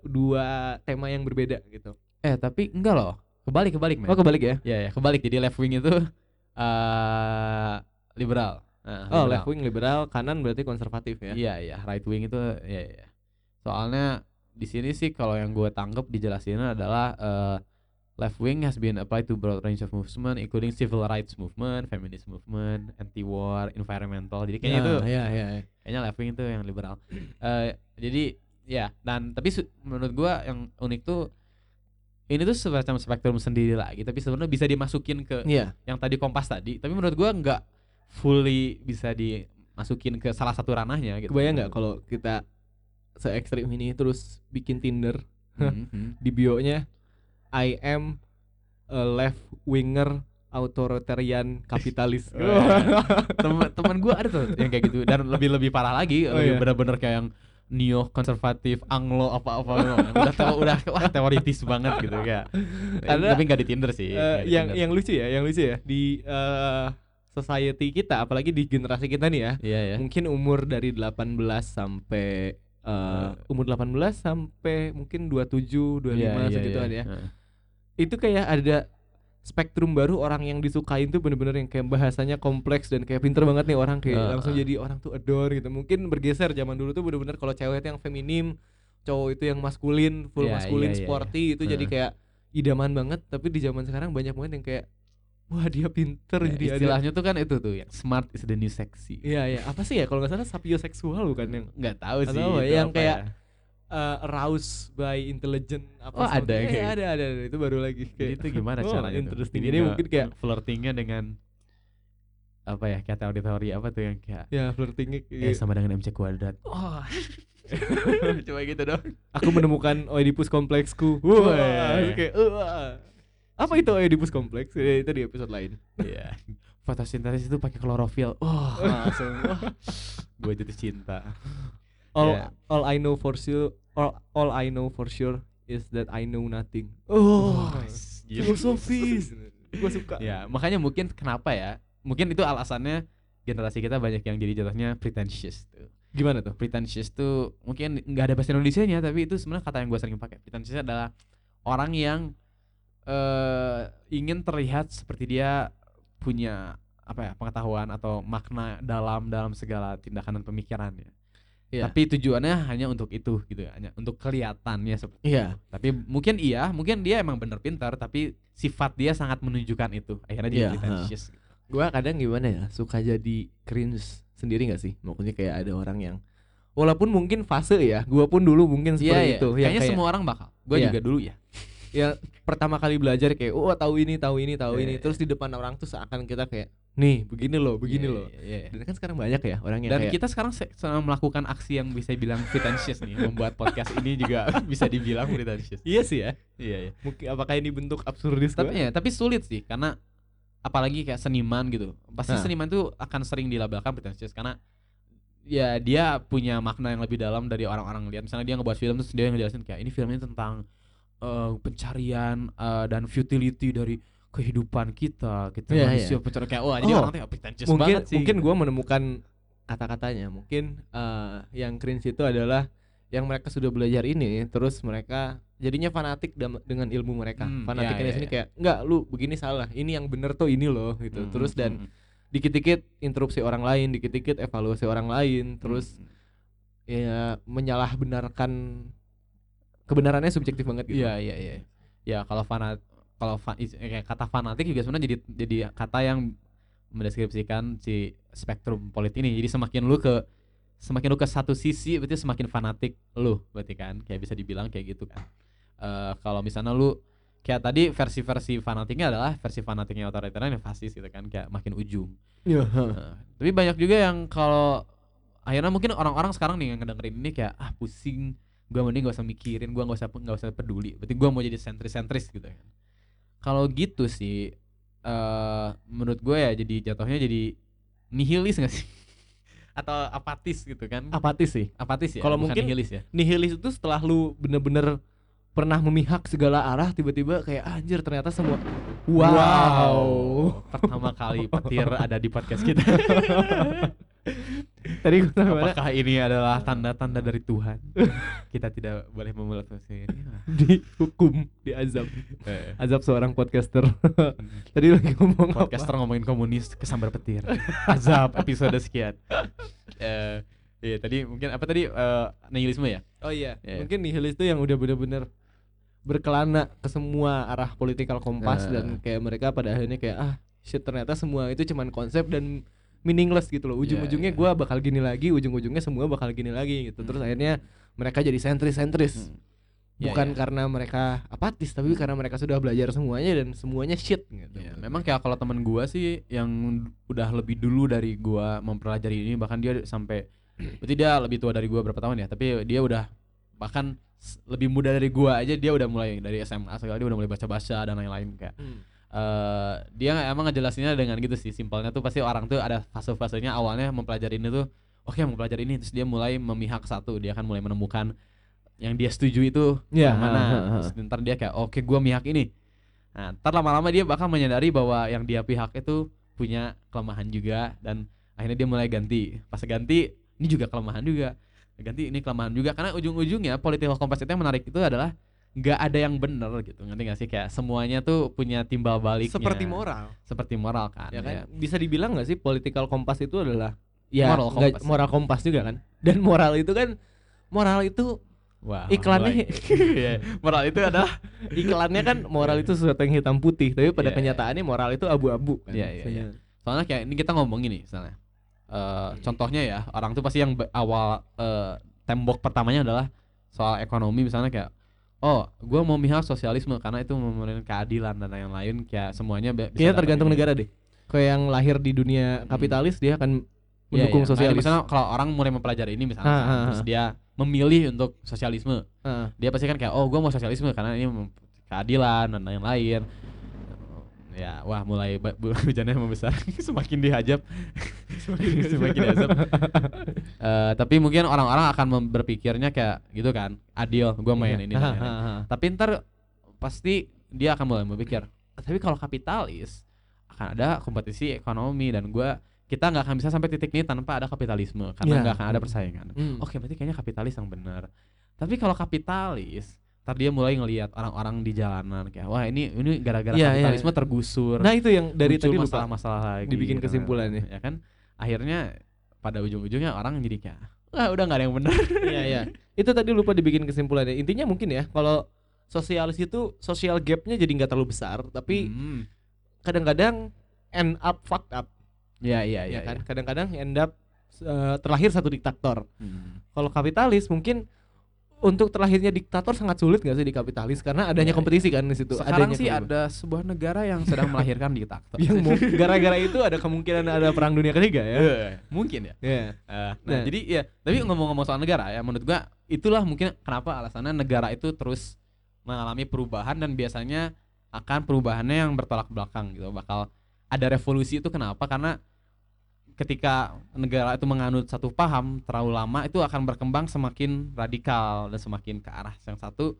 dua tema yang berbeda gitu Eh tapi enggak loh. Kebalik kebalik men. oh kebalik ya Iya ya, kebalik. Jadi left wing itu eh liberal. Nah, oh liberal. left wing liberal kanan berarti konservatif ya Iya iya, right wing itu ya ya. Soalnya di sini sih kalau yang gue tangkap dijelasin adalah eh, left wing has been applied to broad range of movement including civil rights movement, feminist movement, anti-war, environmental. Jadi kayaknya itu ya ya ya. kayaknya left wing itu yang liberal. Eh jadi ya dan tapi menurut gua yang unik tuh ini tuh semacam spektrum sendiri lagi tapi sebenarnya bisa dimasukin ke Iya. yang tadi kompas tadi tapi menurut gua nggak fully bisa dimasukin ke salah satu ranahnya gitu kebayang nggak kalau kita se ekstrim ini terus bikin Tinder Hmm, hmm. di bio-nya I am a left winger authoritarian kapitalis. teman teman gua ada tuh yang kayak gitu dan lebih lebih parah lagi Oh, lebih iya. bener-bener kayak yang neo konservatif anglo apa apa udah teo- udah wah teoritis banget gitu kayak Ada- tapi nggak di Tinder sih di yang Tinder. yang lucu ya, yang lucu ya di eh, society kita, apalagi di generasi kita nih ya, iya ya mungkin umur dari 18 sampai eh, umur 18 sampai mungkin 27, 25 Iya, iya, segituan iya. ya. Heeh. Itu kayak ada spektrum baru orang yang disukain tuh bener-bener yang kayak bahasanya kompleks dan kayak pinter banget nih orang kayak Heeh. langsung jadi orang tuh adore gitu. Mungkin bergeser zaman dulu tuh bener-bener kalau cewek itu yang feminim, cowok itu yang maskulin, full Iya, maskulin, iya, iya, sporty itu jadi Heeh. kayak idaman banget. Tapi di zaman sekarang banyak banget yang kayak wah dia pinter Ya, jadi ada. istilahnya tuh kan itu tuh yang smart is the new sexy Iya iya apa sih ya kalau nggak salah sapioseksual bukan yang nggak tahu sih ya, yang kayak ya. Uh, aroused by intelligent apa Oh, ada kayak ada, ada ada. Itu baru lagi Jadi kayak itu gimana oh, caranya interesting. Jadi ini mungkin kayak flirtingnya dengan apa ya kayak teori-teori apa tuh yang kayak ya flirtingnya eh kayak, sama dengan mc kuadrat oh. Coba gitu dong aku menemukan Oedipus kompleksku Wah. kayak wah. apa itu Oedipus kompleks? Ya, itu di episode lain. Iya. Fotosintesis itu pakai klorofil. Wah, langsung. Wah. Gue jatuh cinta. All Ya. all I know for sure all, all I know for sure is that I know nothing oh gila. filosofis gue suka Ya, makanya mungkin kenapa ya? Mungkin itu alasannya generasi kita banyak yang jadi jatuhnya pretentious tuh. Gimana tuh? pretentious tuh mungkin nggak ada bahasa Indonesia-nya tapi itu sebenarnya kata yang gue sering pakai pretentious adalah orang yang eh ingin terlihat seperti dia punya apa ya pengetahuan atau makna dalam dalam segala tindakan dan pemikirannya Iya. tapi tujuannya hanya untuk itu gitu ya hanya untuk kelihatannya seperti Iya. itu. tapi mungkin iya mungkin dia emang bener pintar tapi sifat dia sangat menunjukkan itu akhirnya dia Iya, pretentious Gua kadang gimana ya, suka jadi cringe sendiri gak sih? Maksudnya kayak ada orang yang walaupun mungkin fase ya, gua pun dulu mungkin Iya, seperti iya. itu. yang Kayaknya kayak- semua orang bakal. Gue Iya. juga dulu ya. Ya pertama kali belajar kayak oh tahu ini tahu ini tahu Iya, ini iya. terus di depan orang tuh seakan kita kayak nih begini loh begini Iya, loh iya, iya. dan kan sekarang banyak ya orang yang Dan kayak kita sekarang se- sedang melakukan aksi yang bisa bilang pretentious nih, membuat podcast ini juga bisa dibilang pretentious. iya sih ya Iya, iya. mungkin apakah ini bentuk absurdis Tapi gua? ya, tapi sulit sih karena apalagi kayak seniman gitu. Pasti Nah. seniman tuh akan sering dilabelkan pretentious karena ya dia punya makna yang lebih dalam dari orang-orang lihat. Misalnya dia ngebuat film terus dia ngejelasin kayak ini filmnya tentang eh, pencarian eh, dan futility dari kehidupan kita, kita Iya, manusia iya. pencari kayak wah jadi Oh, orang tuh ya pretentious mungkin banget sih. mungkin gitu. gua menemukan kata-katanya mungkin eh, yang cringe itu adalah yang mereka sudah belajar ini terus mereka jadinya fanatik dengan ilmu mereka Hmm, fanatiknya di sini iya. kayak enggak lu begini salah ini yang bener tuh ini loh gitu Hmm, terus hmm, dan hmm, dikit-dikit interupsi orang lain dikit-dikit evaluasi orang lain terus hmm. ya menyalahbenarkan kebenarannya subjektif banget gitu. Iya iya iya. Ya kalau fanat kalau fa- is- eh, kayak kata fanatik juga sebenarnya jadi jadi kata yang mendeskripsikan si spektrum politik ini. Jadi semakin lu ke semakin lu ke satu sisi berarti semakin fanatik lu berarti kan kayak bisa dibilang kayak gitu kan. Eh kalau misalnya lu kayak tadi versi-versi fanatiknya adalah versi fanatiknya otoritarian yang fasis gitu kan kayak makin ujung. Iya. Nah, tapi banyak juga yang kalau akhirnya mungkin orang-orang sekarang nih yang ngedengerin ini kayak ah pusing gua mending gak usah mikirin gua nggak usah nggak usah peduli. Berarti gua mau jadi sentris-sentris gitu kan. Kalau gitu sih eh menurut gue ya jadi jatuhnya jadi nihilis gak sih? Atau apatis gitu kan? Apatis sih. apatis ya Kalau mungkin- nihilis ya. Nihilis itu setelah lu bener-bener pernah memihak segala arah tiba-tiba kayak "Ah, anjir ternyata semua wow. pertama kali petir ada di podcast kita Tadi gue sampai mana? apakah ini adalah tanda-tanda dari Tuhan kita tidak boleh memulai ini dihukum, diazab. Eh, Azab seorang podcaster. Tadi lagi ngomong podcaster apa? ngomongin komunis kesambar petir azab episode sekian eh iya tadi mungkin apa tadi eh, nihilisme ya Oh iya, Iya. mungkin nihilis itu yang udah bener-bener berkelana ke semua arah politikal kompas Eh. dan kayak mereka pada akhirnya kayak ah shit ternyata semua itu cuman konsep dan meaningless gitu loh. Ujung-ujungnya iya. gua bakal gini lagi, ujung-ujungnya semua bakal gini lagi gitu. Terus Hmm. akhirnya mereka jadi sentris-sentris. Ya, Bukan ya. karena mereka apatis, tapi karena mereka sudah belajar semuanya dan semuanya shit gitu. Ya, memang kayak kalau teman gua sih yang udah lebih dulu dari gua mempelajari ini bahkan dia sampai berarti dia lebih tua dari gua berapa tahun ya tapi dia udah bahkan lebih muda dari gua aja dia udah mulai dari SMA segala dia udah mulai baca-baca dan lain-lain kayak Hmm. Eh dia emang ngejelasinnya dengan gitu sih. Simpelnya tuh pasti orang tuh ada fase-fasenya awalnya mempelajari ini tuh oke mempelajari ini. Terus dia mulai memihak satu. Dia akan mulai menemukan yang dia setuju itu Ya, yang mana. Terus ntar dia kayak oke gua mihak ini. Nah ntar lama-lama dia bakal menyadari bahwa yang dia pihak itu punya kelemahan juga dan akhirnya dia mulai ganti. Pas ganti ini juga kelemahan juga. Ganti ini kelemahan juga. Karena ujung-ujungnya political compass itu yang menarik itu adalah nggak ada yang bener gitu ngerti gak sih? Kayak semuanya tuh punya timbal baliknya. Seperti moral. seperti moral kan ya kan? bisa dibilang nggak sih political kompas itu adalah ya Moral nggak- kompas. moral kompas juga kan? Dan moral itu kan moral itu Wah, iklannya- mulai. Iya, moral itu adalah iklannya kan moral itu sesuatu yang hitam putih tapi pada Iya, iya. kenyataannya moral itu abu-abu kan? Iya, iya, Misalnya. soalnya kayak ini kita ngomongin nih misalnya. Eh, contohnya ya orang tuh pasti yang awal eh, tembok pertamanya adalah soal ekonomi misalnya kayak oh gue mau mihak sosialisme karena itu memberikan keadilan dan lain-lain kayak semuanya bisa Kayaknya tergantung negara deh kayak yang lahir di dunia kapitalis dia akan Iya, mendukung iya. Makanya sosialis misalnya kalau orang mulai mempelajari ini misalnya Ha, ha, ha. terus dia memilih untuk sosialisme Heeh. dia pasti kan kayak oh gue mau sosialisme karena ini keadilan dan lain-lain ya wah mulai hujannya membesar semakin dihajab semakin, semakin dihajab Eh, tapi mungkin orang-orang akan berpikirnya kayak gitu kan adil gue main ini tapi ntar pasti dia akan mulai berpikir tapi kalau kapitalis akan ada kompetisi ekonomi dan gue kita nggak akan bisa sampai titik ini tanpa ada kapitalisme karena Iya. nggak akan ada persaingan. Hmm. Oke, berarti kayaknya kapitalis yang benar. Tapi kalau kapitalis, ntar dia mulai ngelihat orang-orang di jalanan kayak wah ini ini gara-gara Iya, iya. kapitalisme tergusur. Nah itu yang dari tadi masalah-masalah lagi. dibikin gitu kan. kesimpulannya. Ya kan? Akhirnya pada ujung-ujungnya orang jadi kayak wah udah nggak ada yang benar. Iya iya. Itu tadi lupa dibikin kesimpulannya. Intinya mungkin ya kalau sosialis itu social gapnya jadi nggak terlalu besar, tapi Hmm. kadang-kadang end up fucked up, Iya iya ya iya. kan? iya. Kadang-kadang end up eh, terlahir satu diktator. Hmm. Kalau kapitalis mungkin untuk terlahirnya diktator sangat sulit nggak sih di kapitalis karena adanya Iya, kompetisi kan di situ. Sekarang adanya sih kehidupan. ada sebuah negara yang sedang melahirkan diktator. yang gara-gara itu ada kemungkinan ada perang dunia ketiga ya. Eh, mungkin ya. Iya. Eh, nah, Nah. jadi ya, tapi ngomong-ngomong soal negara ya, menurut gua itulah mungkin kenapa alasannya negara itu terus mengalami perubahan dan biasanya akan perubahannya yang bertolak belakang gitu. Bakal ada revolusi itu kenapa? Karena ketika negara itu menganut satu paham terlalu lama itu akan berkembang semakin radikal dan semakin ke arah yang satu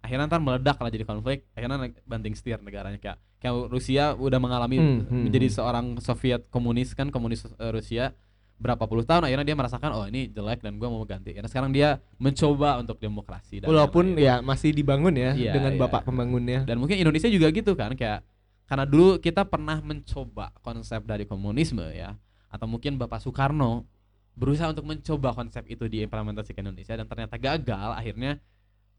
akhirnya ntar meledak lah jadi konflik akhirnya banting setir negaranya kayak kayak Rusia udah mengalami Hmm, hmm, menjadi hmm. seorang Soviet komunis kan komunis eh, Rusia berapa puluh tahun akhirnya dia merasakan oh ini jelek dan gua mau ganti karena sekarang dia mencoba untuk demokrasi dan Walaupun lain-lain. ya masih dibangun ya Iya, dengan iya. bapak pembangunnya. dan mungkin Indonesia juga gitu kan kayak karena dulu kita pernah mencoba konsep dari komunisme ya atau mungkin Bapak Soekarno berusaha untuk mencoba konsep itu diimplementasikan ke Indonesia dan ternyata gagal akhirnya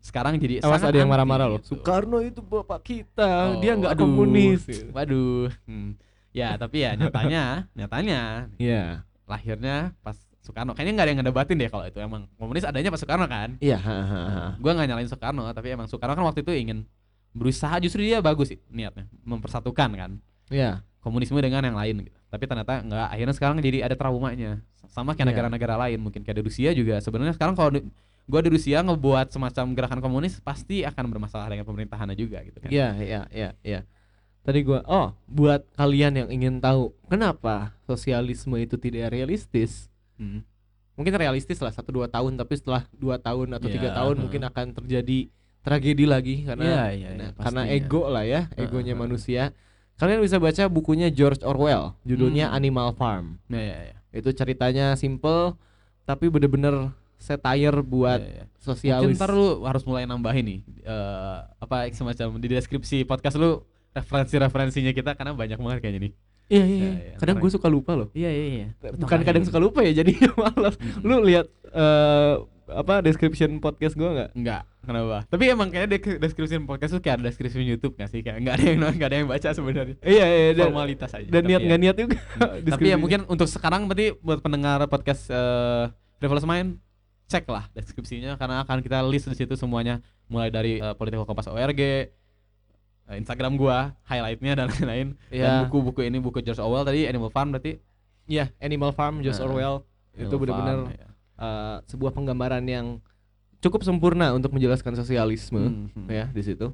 sekarang jadi Awas sangat ada yang marah-marah loh. gitu. Soekarno itu bapak kita, Oh, dia nggak komunis. Waduh. Hmm. Ya, tapi ya nyatanya, nyatanya Iya. lahirnya pas Soekarno. Kayaknya nggak ada yang ngedebatin deh kalau itu emang komunis adanya pas Soekarno kan. Iya. ha. Gua nggak nyalain Soekarno, tapi emang Soekarno kan waktu itu ingin berusaha justru dia bagus sih niatnya mempersatukan kan Iya. Komunisme dengan yang lain gitu. Tapi ternyata nggak akhirnya sekarang jadi ada traumanya. Sama kayak Iya. negara-negara lain mungkin kayak di Rusia juga sebenarnya sekarang kalau di- gua di Rusia ngebuat semacam gerakan komunis pasti akan bermasalah dengan pemerintahannya juga gitu kan. Iya, iya, iya, iya. Tadi gua oh, buat kalian yang ingin tahu kenapa sosialisme itu tidak realistis, Hmm. mungkin realistis lah satu dua tahun tapi setelah dua tahun atau tiga Iya, tahun heeh. mungkin akan terjadi tragedi lagi karena Iya, karena ego lah ya egonya manusia kalian bisa baca bukunya George Orwell judulnya Hmm. Animal Farm Iya, iya, iya. itu ceritanya simple tapi bener-bener satire buat Iya, iya. Mungkin sosialis ntar lu harus mulai nambahin nih eh, apa semacam di deskripsi podcast lu referensi-referensinya kita karena banyak banget kayaknya nih. iya iya, Iya, iya. iya, kadang gue suka lupa loh Iya iya iya. bukan kadang suka lupa ya jadi malas lu lihat eh, apa description podcast gua nggak Enggak, kenapa? Tapi emang kayaknya dek- deskripsi podcast tuh kayak ada deskripsi YouTube gak sih? Kayak enggak ada yang enggak ada yang baca sebenarnya. iya iya dan, Formalitas aja. dan niat ya. nggak niat juga Tapi ya mungkin untuk sekarang berarti buat pendengar podcast eh Revolusi Main cek lah deskripsinya karena akan kita list di situ semuanya mulai dari eh, Political Kompas ORG eh, Instagram gua, highlightnya dan lain-lain Iya. dan buku-buku ini buku George Orwell tadi Animal Farm berarti Iya, Animal Farm George Nah, Orwell itu benar-benar Eh, sebuah penggambaran yang cukup sempurna untuk menjelaskan sosialisme Hmm, hmm. ya di situ.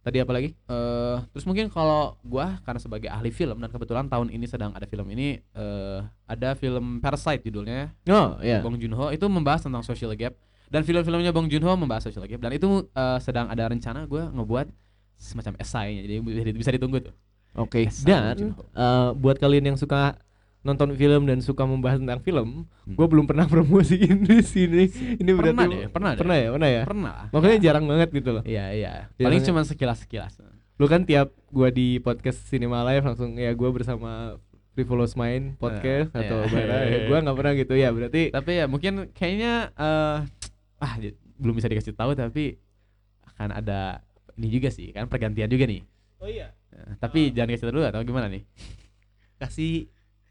Tadi apa lagi? Eh, terus mungkin kalau gua karena sebagai ahli film dan kebetulan tahun ini sedang ada film ini eh ada film Parasite judulnya Oh, iya. Bong Joon-ho itu membahas tentang social gap dan film-filmnya Bong Joon-ho membahas social gap dan itu eh, sedang ada rencana gua ngebuat semacam esainya jadi bisa- ditunggu tuh. Oke. Yes, Dan eh, buat kalian yang suka nonton film dan suka membahas tentang film, Hmm. gue belum pernah promosiin di sini. Ini Pernah berarti deh, pernah deh. pernah ya, pernah ya. Pernah. Makanya Ya. jarang banget gitu loh. Iya, iya. Paling cuma sekilas-sekilas. Lu kan tiap gua di podcast Cinema Live langsung ya gua bersama Frivolous Mind podcast Eh, atau iya. bara ya. Gua nggak pernah gitu ya. Berarti Tapi ya mungkin kayaknya eh ah di- belum bisa dikasih tahu tapi akan ada ini juga sih kan pergantian juga nih. Oh iya. Eh, tapi jangan kasih tahu dulu atau gimana nih? Kasih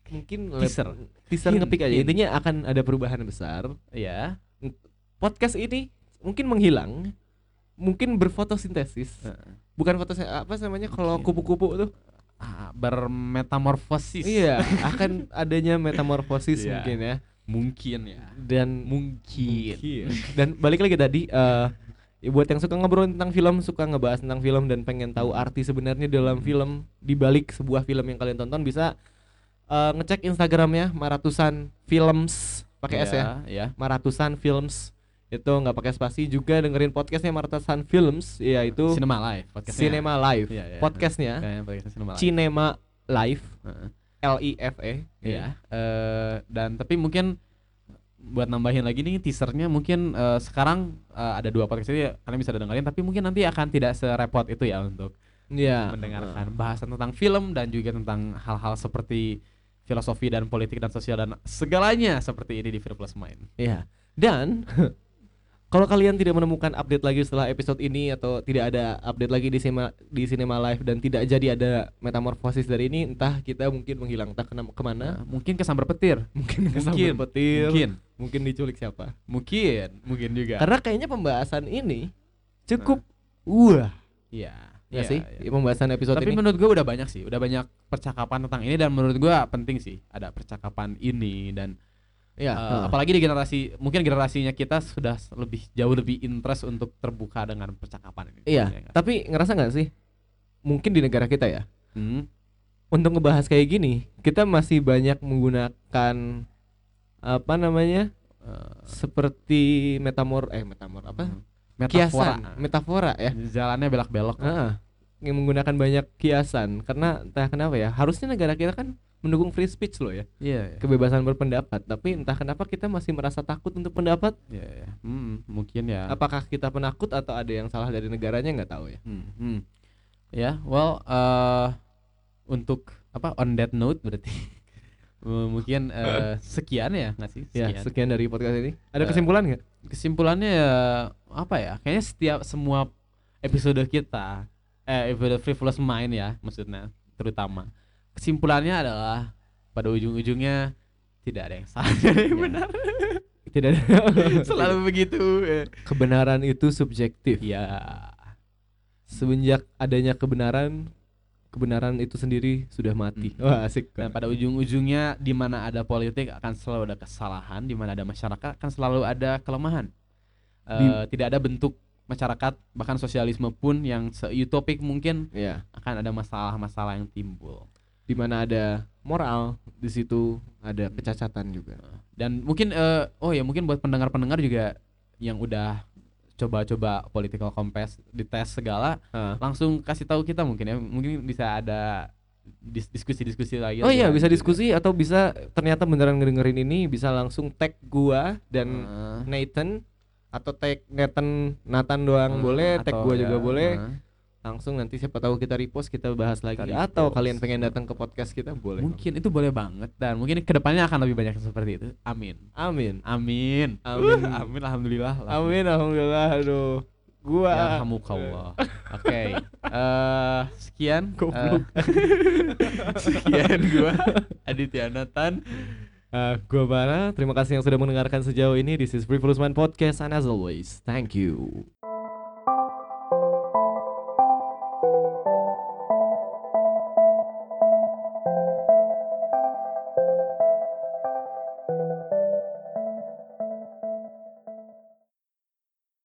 mungkin Teaser. teaser Hint, ngepick aja. hint. Intinya akan ada perubahan besar. Iya. Podcast ini mungkin menghilang, mungkin berfotosintesis. Heeh. Bukan fotos apa namanya kalau Mungkin. kupu-kupu tuh. Ah, bermetamorfosis. Iya, akan adanya metamorfosis Iya. mungkin ya. Mungkin ya. Dan Mungkin. Dan balik lagi tadi ya buat yang suka ngobrol tentang film, suka ngebahas tentang film dan pengen tahu arti sebenarnya dalam film di balik sebuah film yang kalian tonton bisa eh, ngecek Instagramnya Maratusan Films pakai S ya. Ya. Maratusan Films itu nggak pakai spasi juga dengerin podcastnya Maratusan Films yaitu Cinema Live podcastnya. Cinema Live Iya, iya. podcastnya Cinema Live. Cinema Live Heeh. L I F E. Iya. Eh, dan tapi mungkin buat nambahin lagi nih teasernya mungkin eh, sekarang eh, ada dua podcast ini kalian bisa dengerin tapi mungkin nanti akan tidak serepot itu ya untuk Iya. mendengarkan bahasan tentang film dan juga tentang hal-hal seperti filosofi dan politik dan sosial dan segalanya seperti ini di Fear Plus Mind. Iya. Dan kalau kalian tidak menemukan update lagi setelah episode ini atau tidak ada update lagi di Cinema di Cinema Live dan tidak jadi ada metamorfosis dari ini, entah kita mungkin menghilang entah kena, ke mana, Nah, mungkin kesambar petir. mungkin Mungkin. kesambar petir, Mungkin. mungkin diculik siapa. Mungkin, mungkin juga. Karena kayaknya pembahasan ini cukup wah, Iya. Ya iya, sih? iya. Pembahasan episode Tapi ini. menurut gue udah banyak sih, udah banyak percakapan tentang ini dan menurut gue penting sih ada percakapan ini dan Iya, eh, heeh. apalagi di generasi mungkin generasinya kita sudah lebih jauh lebih interest untuk terbuka dengan percakapan ini. Iya, Ya nggak? tapi ngerasa nggak sih? Mungkin di negara kita ya, Hmm. untuk ngebahas kayak gini, kita masih banyak menggunakan apa namanya? Eh, seperti metamor eh metamor apa? Metafora. Kiasan, metafora ya. Jalannya belok-belok. Heeh. yang menggunakan banyak kiasan karena entah kenapa ya, harusnya negara kita kan mendukung free speech loh ya, Iya, iya. kebebasan berpendapat, tapi entah kenapa kita masih merasa takut untuk pendapat. Iya, iya. Hmm, mungkin ya. Apakah kita penakut atau ada yang salah dari negaranya nggak tahu ya. Hmm, hmm. Ya, well, eh untuk apa on that note berarti mungkin eh, sekian ya nggak sih? Ya, Sekian. sekian dari podcast ini. Ada Eh, kesimpulan nggak? Kesimpulannya ya apa ya? Kayaknya setiap semua episode kita, eh episode Frivolous Mind ya, maksudnya terutama kesimpulannya adalah pada ujung-ujungnya tidak ada yang salah, tidak ada yang Ya. benar. Tidak ada. Selalu begitu. eh. kebenaran itu subjektif. Ya. Semenjak adanya kebenaran, kebenaran itu sendiri sudah mati. Hmm. Wah, asik. Dan pada ujung-ujungnya di mana ada politik akan selalu ada kesalahan, di mana ada masyarakat akan selalu ada kelemahan. Di- tidak ada bentuk masyarakat bahkan sosialisme pun yang seutopik mungkin Ya, akan ada masalah-masalah yang timbul. di mana ada moral, di situ ada kecacatan juga. Dan mungkin eh, oh ya mungkin buat pendengar-pendengar juga yang udah coba-coba political compass dites segala Ah. langsung kasih tahu kita mungkin ya mungkin bisa ada dis- diskusi-diskusi lagi Oh iya lebih bisa diskusi atau bisa ternyata beneran ngedengerin ini bisa langsung tag gua dan Eh, Nathan atau tag Nathan Nathan doang eh, boleh, tag gua ya, juga boleh. eh. Langsung nanti siapa tahu kita repost kita bahas lagi Kita atau repost. kalian pengen datang ke podcast kita boleh. Mungkin itu boleh banget dan mungkin ke depannya akan lebih banyak seperti itu. Amin. Amin. Amin. Amin. Uh, amin. Alhamdulillah. Amin alhamdulillah aduh. Gua Ya Yarhamukallah. Oke. Eh sekian. Goblok. eh, sekian gua Aditya Nathan. Eh, gua Bara, terima kasih yang sudah mendengarkan sejauh ini. This is Frivolous Mind Podcast and as always, thank you.